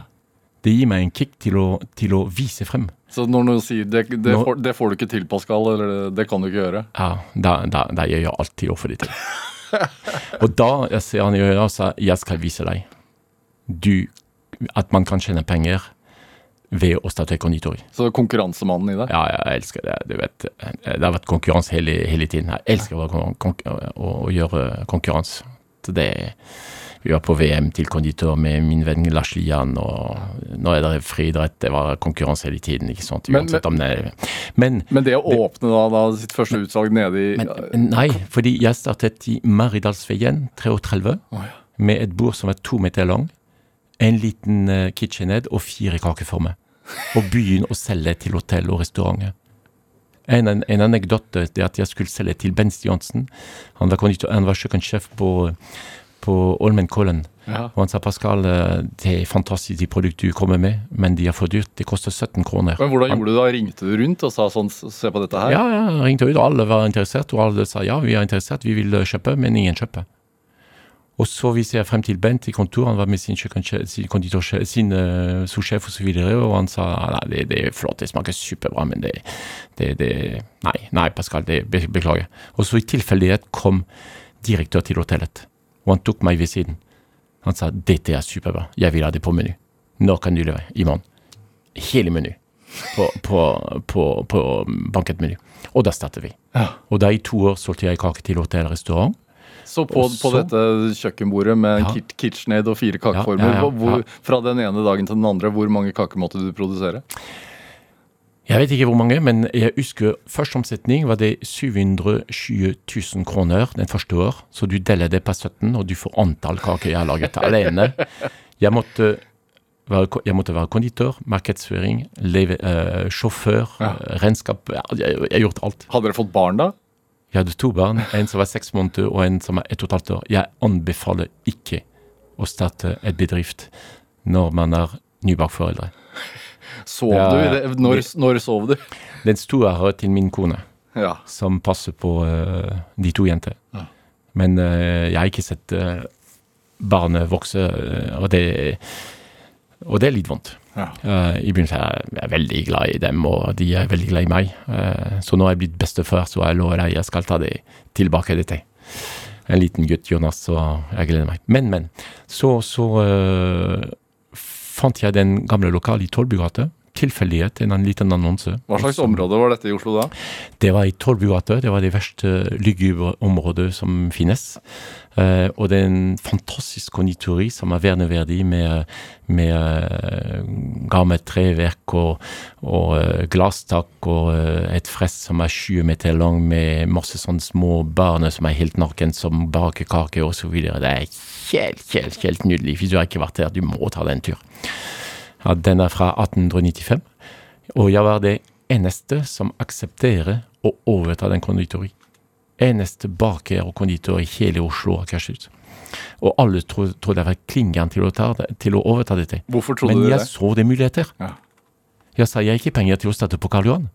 Det gir meg en kick til å, til å vise frem. Så når noen sier det, det, Nå, får, det, får, du ikke til, Pascal, eller det, det kan du ikke gjøre? Ja, da, da, da gjør jeg alltid få det til. og da jeg ser han i øynene og sier jeg skal vise deg du, at man kan tjene penger ved å starte konditori. Så konkurransemannen i deg? Ja, jeg elsker det. Du vet, det har vært konkurranse hele, hele tiden. Jeg elsker å, å, å, gjøre konkurranse. Det er vi var på VM til konditor med min venn Lars Lian, og nå er det friidrett. Det var konkurranse hele tiden. ikke sant? Men, men, men, men, det å åpne da, da sitt første utsalg nede i Nei, fordi jeg startet i Maridalsveien 33 oh, ja. med et bord som var to meter lang, en liten uh, kitchenhead og fire kakeformer. Og begynne å selge til hotell og restauranter. En, en, en anekdote er at jeg skulle selge til Ben Stiansen. Han var, han var kjøkkensjef på på Olmenkollen. Ja. Og han sa Pascal, eh, det er fantastisk de produkter du kommer med, men de er for dyrt. Det koster 17 kroner. Men Hvordan gjorde du det? Ringte du rundt og sa sånn, se på dette her? Ja, ja, ringte ut. Alle var interessert, og alle sa ja, vi er interessert, vi vil eh, kjøpe, men ingen kjøper. Og så vi ser frem til Bent i kontor, han var med sin, sin konditorsjef, sin uh, souschef osv., og, og han sa nei, det, det, er flott, det smaker superbra, men det, det, det Nei, nei, Pascal, det beklager. Og så i tilfeldighet kom direktør til hotellet. Og han tok meg ved siden. Han sa dette er superbra, jeg vil ha det på meny. Når kan du levere? I morgen. Hele meny. På, på, på, på bankettmeny. Og da startet vi. Ja. Og da i to år solgte jeg kake til hotell og restaurant. Så på, på dette kjøkkenbordet med ja. KitchenAid og fire kakeformer, ja, hvor, fra den ene dagen til den andre, hvor mange kaker måtte du produsere? Jeg vet ikke hvor mange, men jeg husker første omsetning var det 720 000 kroner den første år. Så du deler det på 17, og du får antall kaker jeg har laget alene. Jeg måtte være, jeg måtte være konditor, markedsføring, leve, uh, sjåfør, ja. uh, regnskap. Jeg, har gjort alt. Hadde dere fått barn da? Jeg hadde to barn. En som var seks måneder, og en som var ett og et halvt år. Jeg anbefaler ikke å starte et bedrift når man er nybakt foreldre. Sov ja, du? Når, når, sov du? Den sto her til min kone. Ja. som passer på uh, de to jenter. Ja. Men uh, jeg har ikke sett uh, barnet vokse, og det, og det er litt vondt. Ja. Uh, I begynnelsen er jeg- veldig glad i dem, og de er veldig glad i meg. Uh, så nå er jeg blitt bestefar, så jeg lover deg, jeg skal ta det tilbake til deg. En liten gutt, Jonas, så jeg gleder meg. Men, men. Så, så eh, fant jeg den gamle lokalet i Tollbugata. Tilfeldighet, en liten annonse. Hva slags område var dette i Oslo da? det var i Tollbugata. Det var det verste lugubre området som finnes. Uh, og det er en fantastisk konditori som er verneverdig med, med uh, gammelt treverk og, og uh, glasstak og eh, et frest som er 20 meter lang med masse sånne små barn som er helt naken, som baker kake videre. Det er helt, helt, helt nydelig. Hvis du har ikke vært der, du må ta deg en tur. Ja, den er fra 1895, og jeg var det eneste som aksepterer å overta den konditori. Eneste baker og konditor i hele Oslo og Akershus. Og alle tro- trodde jeg var klingeren til, å ta til å overta dette. Hvorfor trodde Men du jeg så det muligheter. Ja. Jeg sa jeg har ikke penger til å starte på Karl Johan.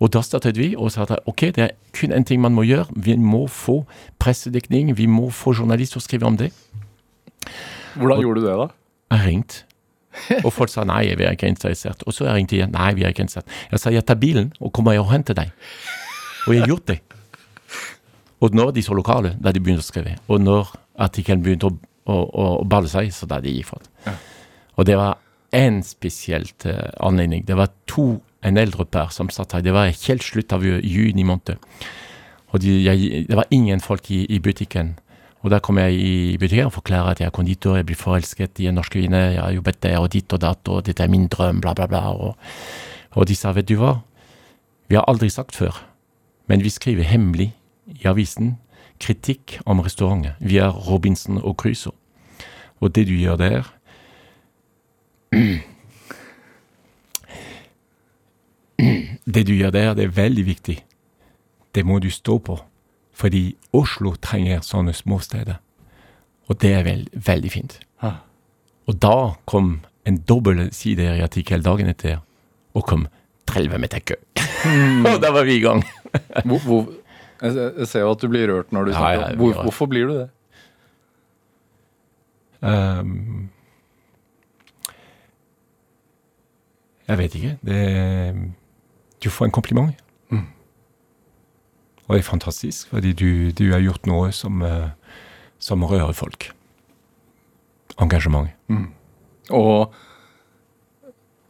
Og da startet vi og sa at ok, det er kun en ting man må gjøre. Vi må få pressedekning, vi må få journalister å skrive om det. Hvordan gjorde du det, da? Jeg ringte. Og folk sa nei, vi er ikke interessert. Og så jeg ringte igjen. Nei, vi er ikke interessert. Jeg sa jeg tar bilen og kommer og henter deg. Og jeg har gjort det. Og når de så lokale, da de begynte å skrive. Og når artikkelen begynte å, å, å, balle seg, så da de gikk for det. Og det var en spesielt uh, anledning. Det var to, en eldre par som satt her. Det var helt slutt av ju- juni måned. Og de, jeg, det var ingen folk i, i butikken. Og da kom jeg i butikken og forklarer at jeg er konditor, jeg blir forelsket i en norsk kvinne, jeg har jobbet der og ditt og datt, og dette er min drøm, bla, bla, bla. Og, og de sa, vet du hva, vi har aldri sagt før, men vi skriver hemmelig i avisen kritikk om restauranter via Robinson og Crusoe. Og det du gjør der Det du gjør der, det er veldig viktig. Det må du stå på. Fordi Oslo trenger sånne småsteder. Og det er vel, veldig fint. Ja. Og da kom en dobbelsider i artikkel dagen etter, og kom 30 meter kø. og da var vi i gang. Hvor, hvor, jeg, ser jo at du blir rørt når du Ja, snakker. ja, hvor, hvorfor blir du det? Um, jeg vet ikke. Det, du får en kompliment. Og det er fantastisk, fordi du, du har gjort noe som, eh, som rører folk. Engasjement. Og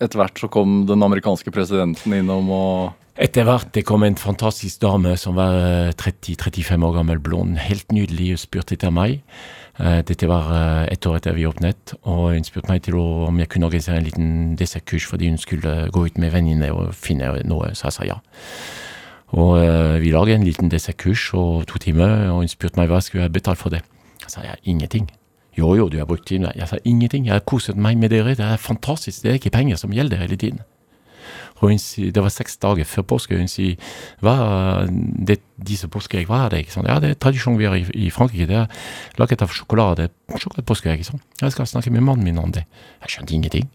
etter hvert så kom den amerikanske presidenten innom og Etter hvert det kom en fantastisk dame som var eh, 30-35 år gammel, blond, helt nydelig, og spurte etter meg. Eh, Dette var et ett år etter vi åpnet, og hun spurte meg om jeg kunne organisere en liten dessertkurs fordi hun skulle gå ut med venninner og finne noe, så jeg sa ja. Og eh, vi lager en liten dessertkurs og to timer, og hun spurte meg hva skulle jeg betale for det. Jeg sa ja, ingenting. Jo, jo, du har brukt tiden. Jeg sa ingenting, jeg har koset meg med dere, det er fantastisk, det er ikke penger som gjelder hele tiden. Og hun sier, det var seks dager før påske, hun sier, hva er det, disse påskeegg, hva er det? Ikke sant? Ja, det er tradisjon vi har i, i Frankrike, det er laget av sjokolade, sjokoladepåskeegg, ikke sant? Jeg skal snakke med mannen min om det. Jeg skjønte ingenting.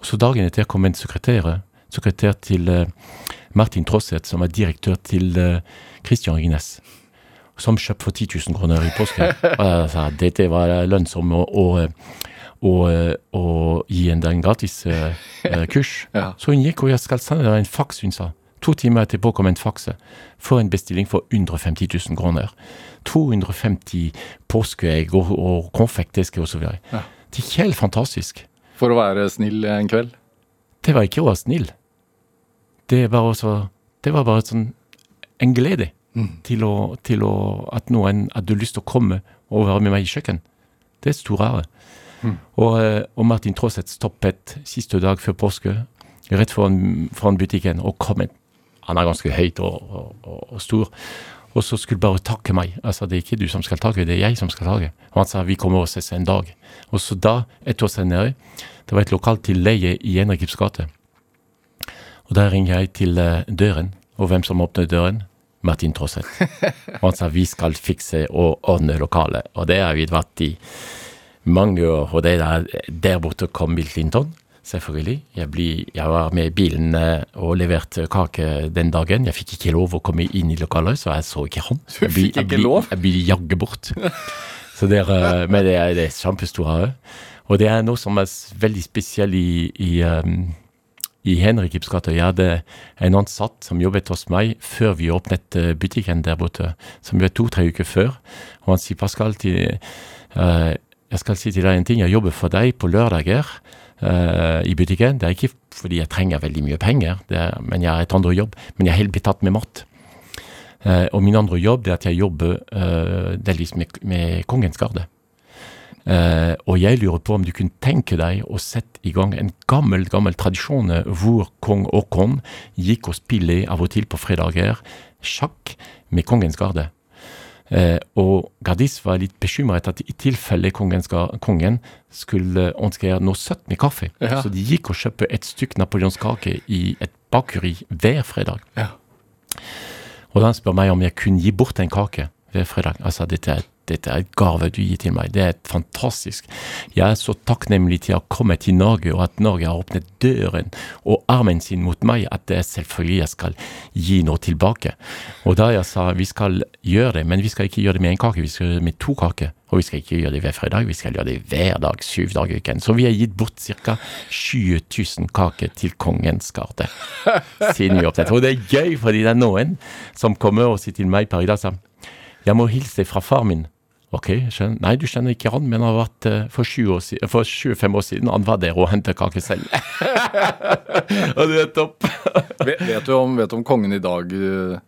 Og så dagen etter kom en sekretær, sekretær til eh, Martin Trosset, som er direktør til eh, Christian Ringnes, som kjøpte for 10 000 kroner i påske. Altså, dette var lønnsomt, å, å, å, gi en den gratis eh, eh, kurs. Ja. Så hun gikk, og jeg skal sende deg en faks, hun sa. To timer etterpå kom en fakse for en bestilling for 150 000 kroner. 250 påskeegg og, og konfekteske videre. Ja. Det er helt fantastisk. For å være snill en kveld. Det var ikke å være snill. Det var også Det var bare sånn en glede til, å, til å At noen hadde lyst til å komme og være med meg i kjøkken. Det er stor ære. Og, eh, og Martin Traaseth stoppet siste dag før påske, rett foran, foran butikken, og kom inn. Han er ganske høyt og, og, og, og stor. Og så skulle bare takke meg. Altså, det er ikke du som skal takke, det er jeg som skal takke. Og han sa vi kommer og ses en dag. Og så da, et år senere, det var et lokal til leie i Henrikips gate. Og da ringer jeg til eh, døren, og hvem som åpner døren? Martin Trosseth. Og han sa vi skal fikse og ordne lokalet. Og det har vi vært i mange år. Og det der, der borte kom Bill Clinton, Selvfølgelig. Jeg, ble, jeg var med bilen eh, og leverte kake den dagen. Jeg fikk ikke lov å komme inn i lokalet, så jeg så ikke han. Jeg ikke jeg ble? Jeg blir jagget bort. Så det er, eh, men det er, det er kjempestore. Og det er noe som er veldig spesielt i, i, um, i Henrikips gate. Jeg hadde en ansatt som jobbet hos meg før vi åpnet eh, butikken der borte, som var to-tre uker før. Og han sier Pascal, til, uh, jeg skal si til deg en ting, jeg jobber for deg på lørdager uh, i butikken. Det er ikke fordi jeg trenger veldig mye penger, er, men jeg har et andre jobb. Men jeg er helt betatt med mat. Uh, og min andre jobb er at jeg jobber delvis med, med Kongens Garde. Eh, og jeg lurer på om du kunne tenke deg å sette i gang en gammel, gammel tradisjon eh, hvor kong Haakon gikk og spille av og til på fredager sjakk med Kongens Garde. Eh, og Gardis var litt bekymret at i tilfelle kongen skulle ønske noe søtt med kaffe, Ja. så de gikk og kjøpte et stykke napoleonskake i et bakeri hver fredag. Ja. Og da han spør meg om jeg kunne gi bort en kake hver fredag. Altså, dette er, dette er et gave du gir til meg. Det er fantastisk. Jeg er så takknemlig til å ha kommet til Norge, og at Norge har åpnet døren og armen sin mot meg, at det er selvfølgelig jeg skal gi noe tilbake. Og da jeg sa vi skal gjøre det, men vi skal ikke gjøre det med en kake, vi skal gjøre det med to kaker. Og vi skal ikke gjøre det hver fredag, vi skal gjøre det hver dag, syv dager i uken. Så vi har gitt bort ca. 20 000 kaker til Kongens Garde siden vi åpnet. Og det er gøy, fordi det er noen som kommer og sier til meg per i dag sånn Jeg må hilse fra far min. Ok, skjønner. Nei, du kjenner ikke han, men han har vært eh, for, 20 år siden, for 25 år siden. Han var der og hentet kake selv. og det er topp. Vet, vet, du om, vet du om kongen i dag eh,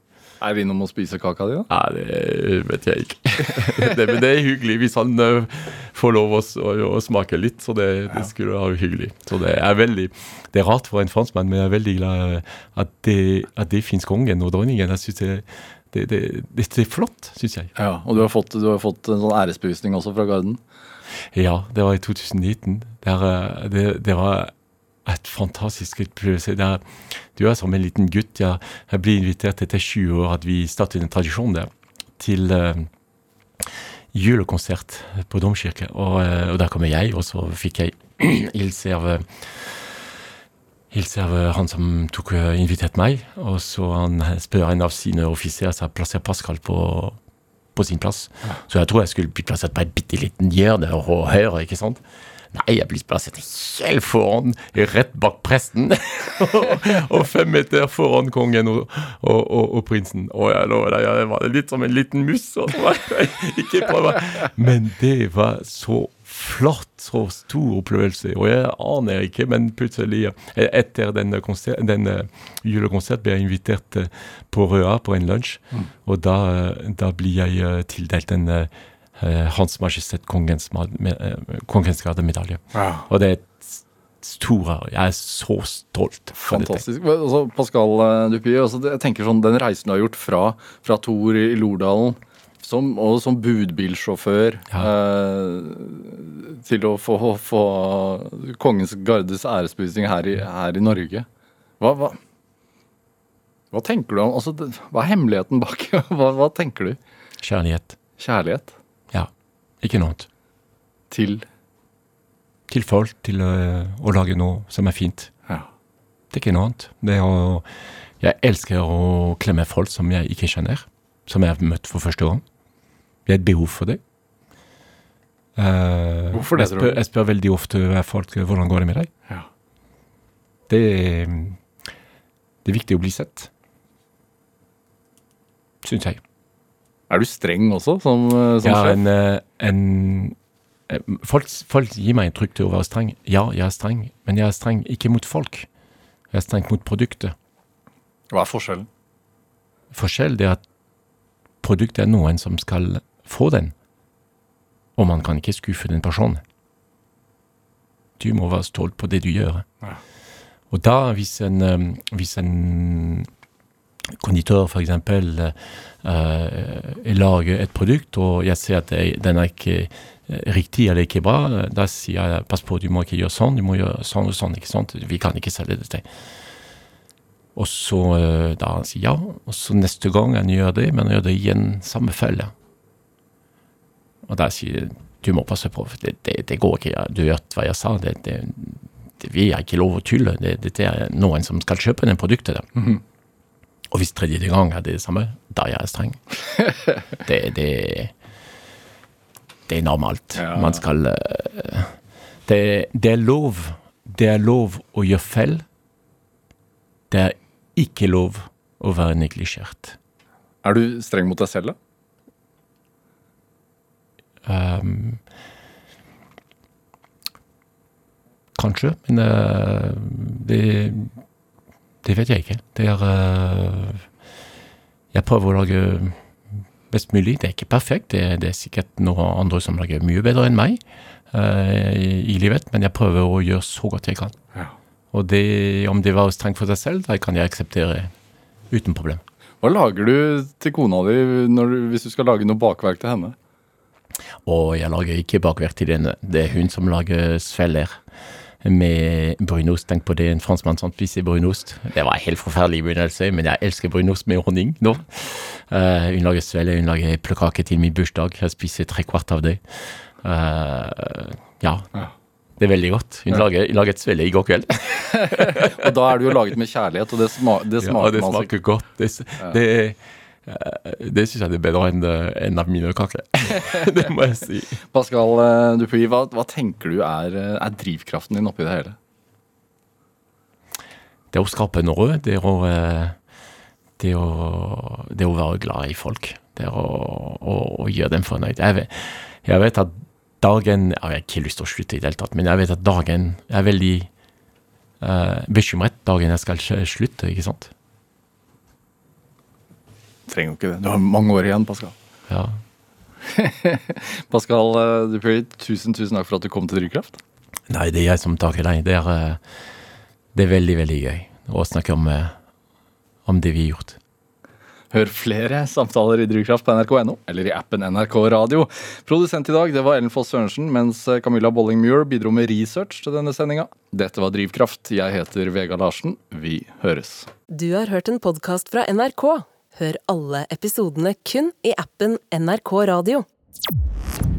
er innom og spiser kaka di? da? Nei, det vet jeg ikke. det, men det er hyggelig hvis han eh, får lov å, å, å smake litt, så det, det skulle være hyggelig. Så det er veldig Det er rart for en franskmann, men jeg er veldig glad at det, at det fins kongen og dronningen. Jeg synes det, det, det, det, er flott, syns jeg. Ja, Og du har fått, du har fått en sånn æresbevisning også fra Garden? Ja, det var i 2019. Det, er, eh, det, det var et fantastisk opplevelse. Det er, du er som en liten gutt. Jeg, jeg ble invitert etter 20 år at vi startet en tradisjon der, til uh, julekonsert på Domkirke. Og, uh, og der kommer jeg, og så fikk jeg hilse av Hilse av eh, han som tok eh, invitert meg, og så han spør en av sine offiserer som plasserer Pascal på, på sin plass. Så jeg tror jeg skulle bli plassert på et bitte liten hjørne og høre, ikke sant? Nei, jeg blir plassert helt foran, rett bak presten. og fem meter foran kongen og, og, og, og prinsen. Og jeg lover deg, jeg var litt som en liten mus. Og. Men det var så flott, så stor opplevelse. Og jeg aner ikke, men plutselig, eh, etter denne, konsert, denne julekonsert, ble jeg invitert eh, på Røa på en lunsj. Og da, eh, da blir jeg tildelt en Hans Majestet Kongens, eh, kongens gardemedalje. Og det er et store Jeg er så stolt. Fantastisk. Altså, Pascal Dupy Dupuy, altså, jeg tenker sånn, den reisen du har gjort fra, fra Tor i Lordalen som, og som budbilsjåfør eh, til å få, få Kongens Gardes æresbevisning her, i- her i Norge. Hva, hva, hva tenker du om altså, Hva er hemmeligheten bak? Hva, hva tenker du? Kjærlighet. Kjærlighet Ja. Ikke noe annet. til Til folk, til å, å lage noe som er fint. Ja. Det er ikke noe annet. Det å Jeg elsker å klemme folk som jeg ikke kjenner. Som jeg har møtt for første gang. Det er et behov for det. Uh, Hvorfor det, jeg spør, jeg spør veldig ofte folk hvordan går det med deg. Ja. Det, det er viktig å bli sett. Syns jeg. Er du streng også, som, eh, som er sjef? en, eh, en eh, folk, folk gir meg inntrykk til å være streng. Ja, jeg er streng, men jeg er streng ikke mot folk. Jeg er streng mot produktet. Hva er forskjellen? Forskjell er at produktet er noen som skal få den, og man kan ikke skuffe den personen. Du må være stolt på det du gjør. Ja. Og da, hvis en, hvis en konditor for eksempel eh, lager et produkt, og jeg ser at den er ikke eh, riktig eller ikke bra, da sier jeg pass på, du må ikke gjøre sånn, du må gjøre sånn og sånn, ikke sant? Vi kan ikke selge dette. Og så uh, da han sier ja, og så neste gang han gjør det, men han gjør det igjen samme felle. Og da sier jeg du må passe på, for det, det, det går ikke, du hørte hva jeg sa, det, det, vi har ikke lov å tulle. Det, er noen som skal kjøpe det produktet. Da. Og hvis tredje gang er det det samme, da er jeg streng. det, det, det er normalt. Ja. Man skal eh, det, det er lov. Det er lov å gjøre feil. Det er ikke lov å være neglisjert. Er du streng mot deg selv, da? Um, kanskje, men uh, det, det vet jeg ikke. Det er eh, Jeg prøver å lage best mulig. Det er ikke perfekt. Det, det er sikkert noen andre som lager mye bedre enn meg eh, i, i livet, men jeg prøver å gjøre så godt jeg kan. Ja. Og det, om det var strengt for deg selv, det kan jeg akseptere uten problem. Hva lager du til kona di du- hvis du skal lage noe bakverk til henne? Og jeg lager ikke bakverk til henne. Det er hun som lager sveller med brunost. Tenk på det, en franskmann som spiser brunost. Det var en helt forferdelig begynnelse, men jeg elsker brunost med honning nå. Uh, hun lager svelle, hun lager eplekake til min bursdag. Jeg spiser tre kvart av det. Uh, ja. Ja. Det er veldig godt. Hun, Ja. lager, hun laget svelle i går kveld. Og da er det jo laget med kjærlighet, og det, sma det Ja, smaker det man smaker godt. Det, det, eh, det syns jeg det er bedre enn eh, enn av mine kaker. det må jeg si. Pascal eh, Dupuy, hva, hva tenker du er, eh, er drivkraften din oppi det hele? det å skape noe, det å, eh, det å, det å være glad i folk. Det å, å, å gjøre dem fornøyd. Jeg vet, jeg vet at dagen Jeg har ikke lyst til å slutte i det hele tatt, men jeg vet at dagen Jeg er veldig uh, bekymret dagen jeg skal slutte, ikke sant? Trenger jo ikke det. Du har mange år igjen, Pascal. Ja. Pascal eh, Dupuy, tusen, tusen takk for at du kom til Drivkraft. Nei, det er jeg som takker deg. Det er, eh, det er veldig, veldig gøy å snakke om, eh, om det vi har gjort. Hør flere samtaler i Drivkraft på nrk.no eller i appen NRK Radio. Produsent i dag det var Ellen Foss Sørensen, mens Camilla Bolling-Muir bidro med research til denne sendinga. Dette var Drivkraft. Jeg heter Vegard Larsen. Vi høres. Du har hørt en podkast fra NRK. Hør alle episodene kun i appen NRK Radio.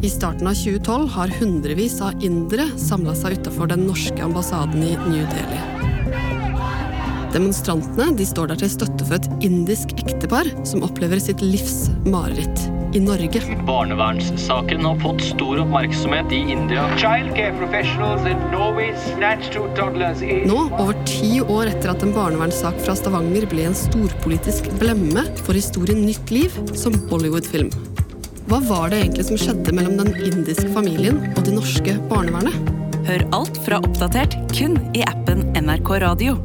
I starten av 2012 har hundrevis av indere samla seg utafor den norske ambassaden i New Delhi. Demonstrantene de står der til støtte for et indisk ektepar som opplever sitt livs mareritt i Norge. Barnevernssaken har fått stor oppmerksomhet i India. Childcare professionals in Norway snatched two toddlers. Nå, over ti år etter at en barnevernssak fra Stavanger ble en storpolitisk blemme, får historien nytt liv som Bollywood-film. Hva var det egentlig som skjedde mellom den indiske familien og det norske barnevernet? Hør alt fra Oppdatert kun i appen NRK Radio.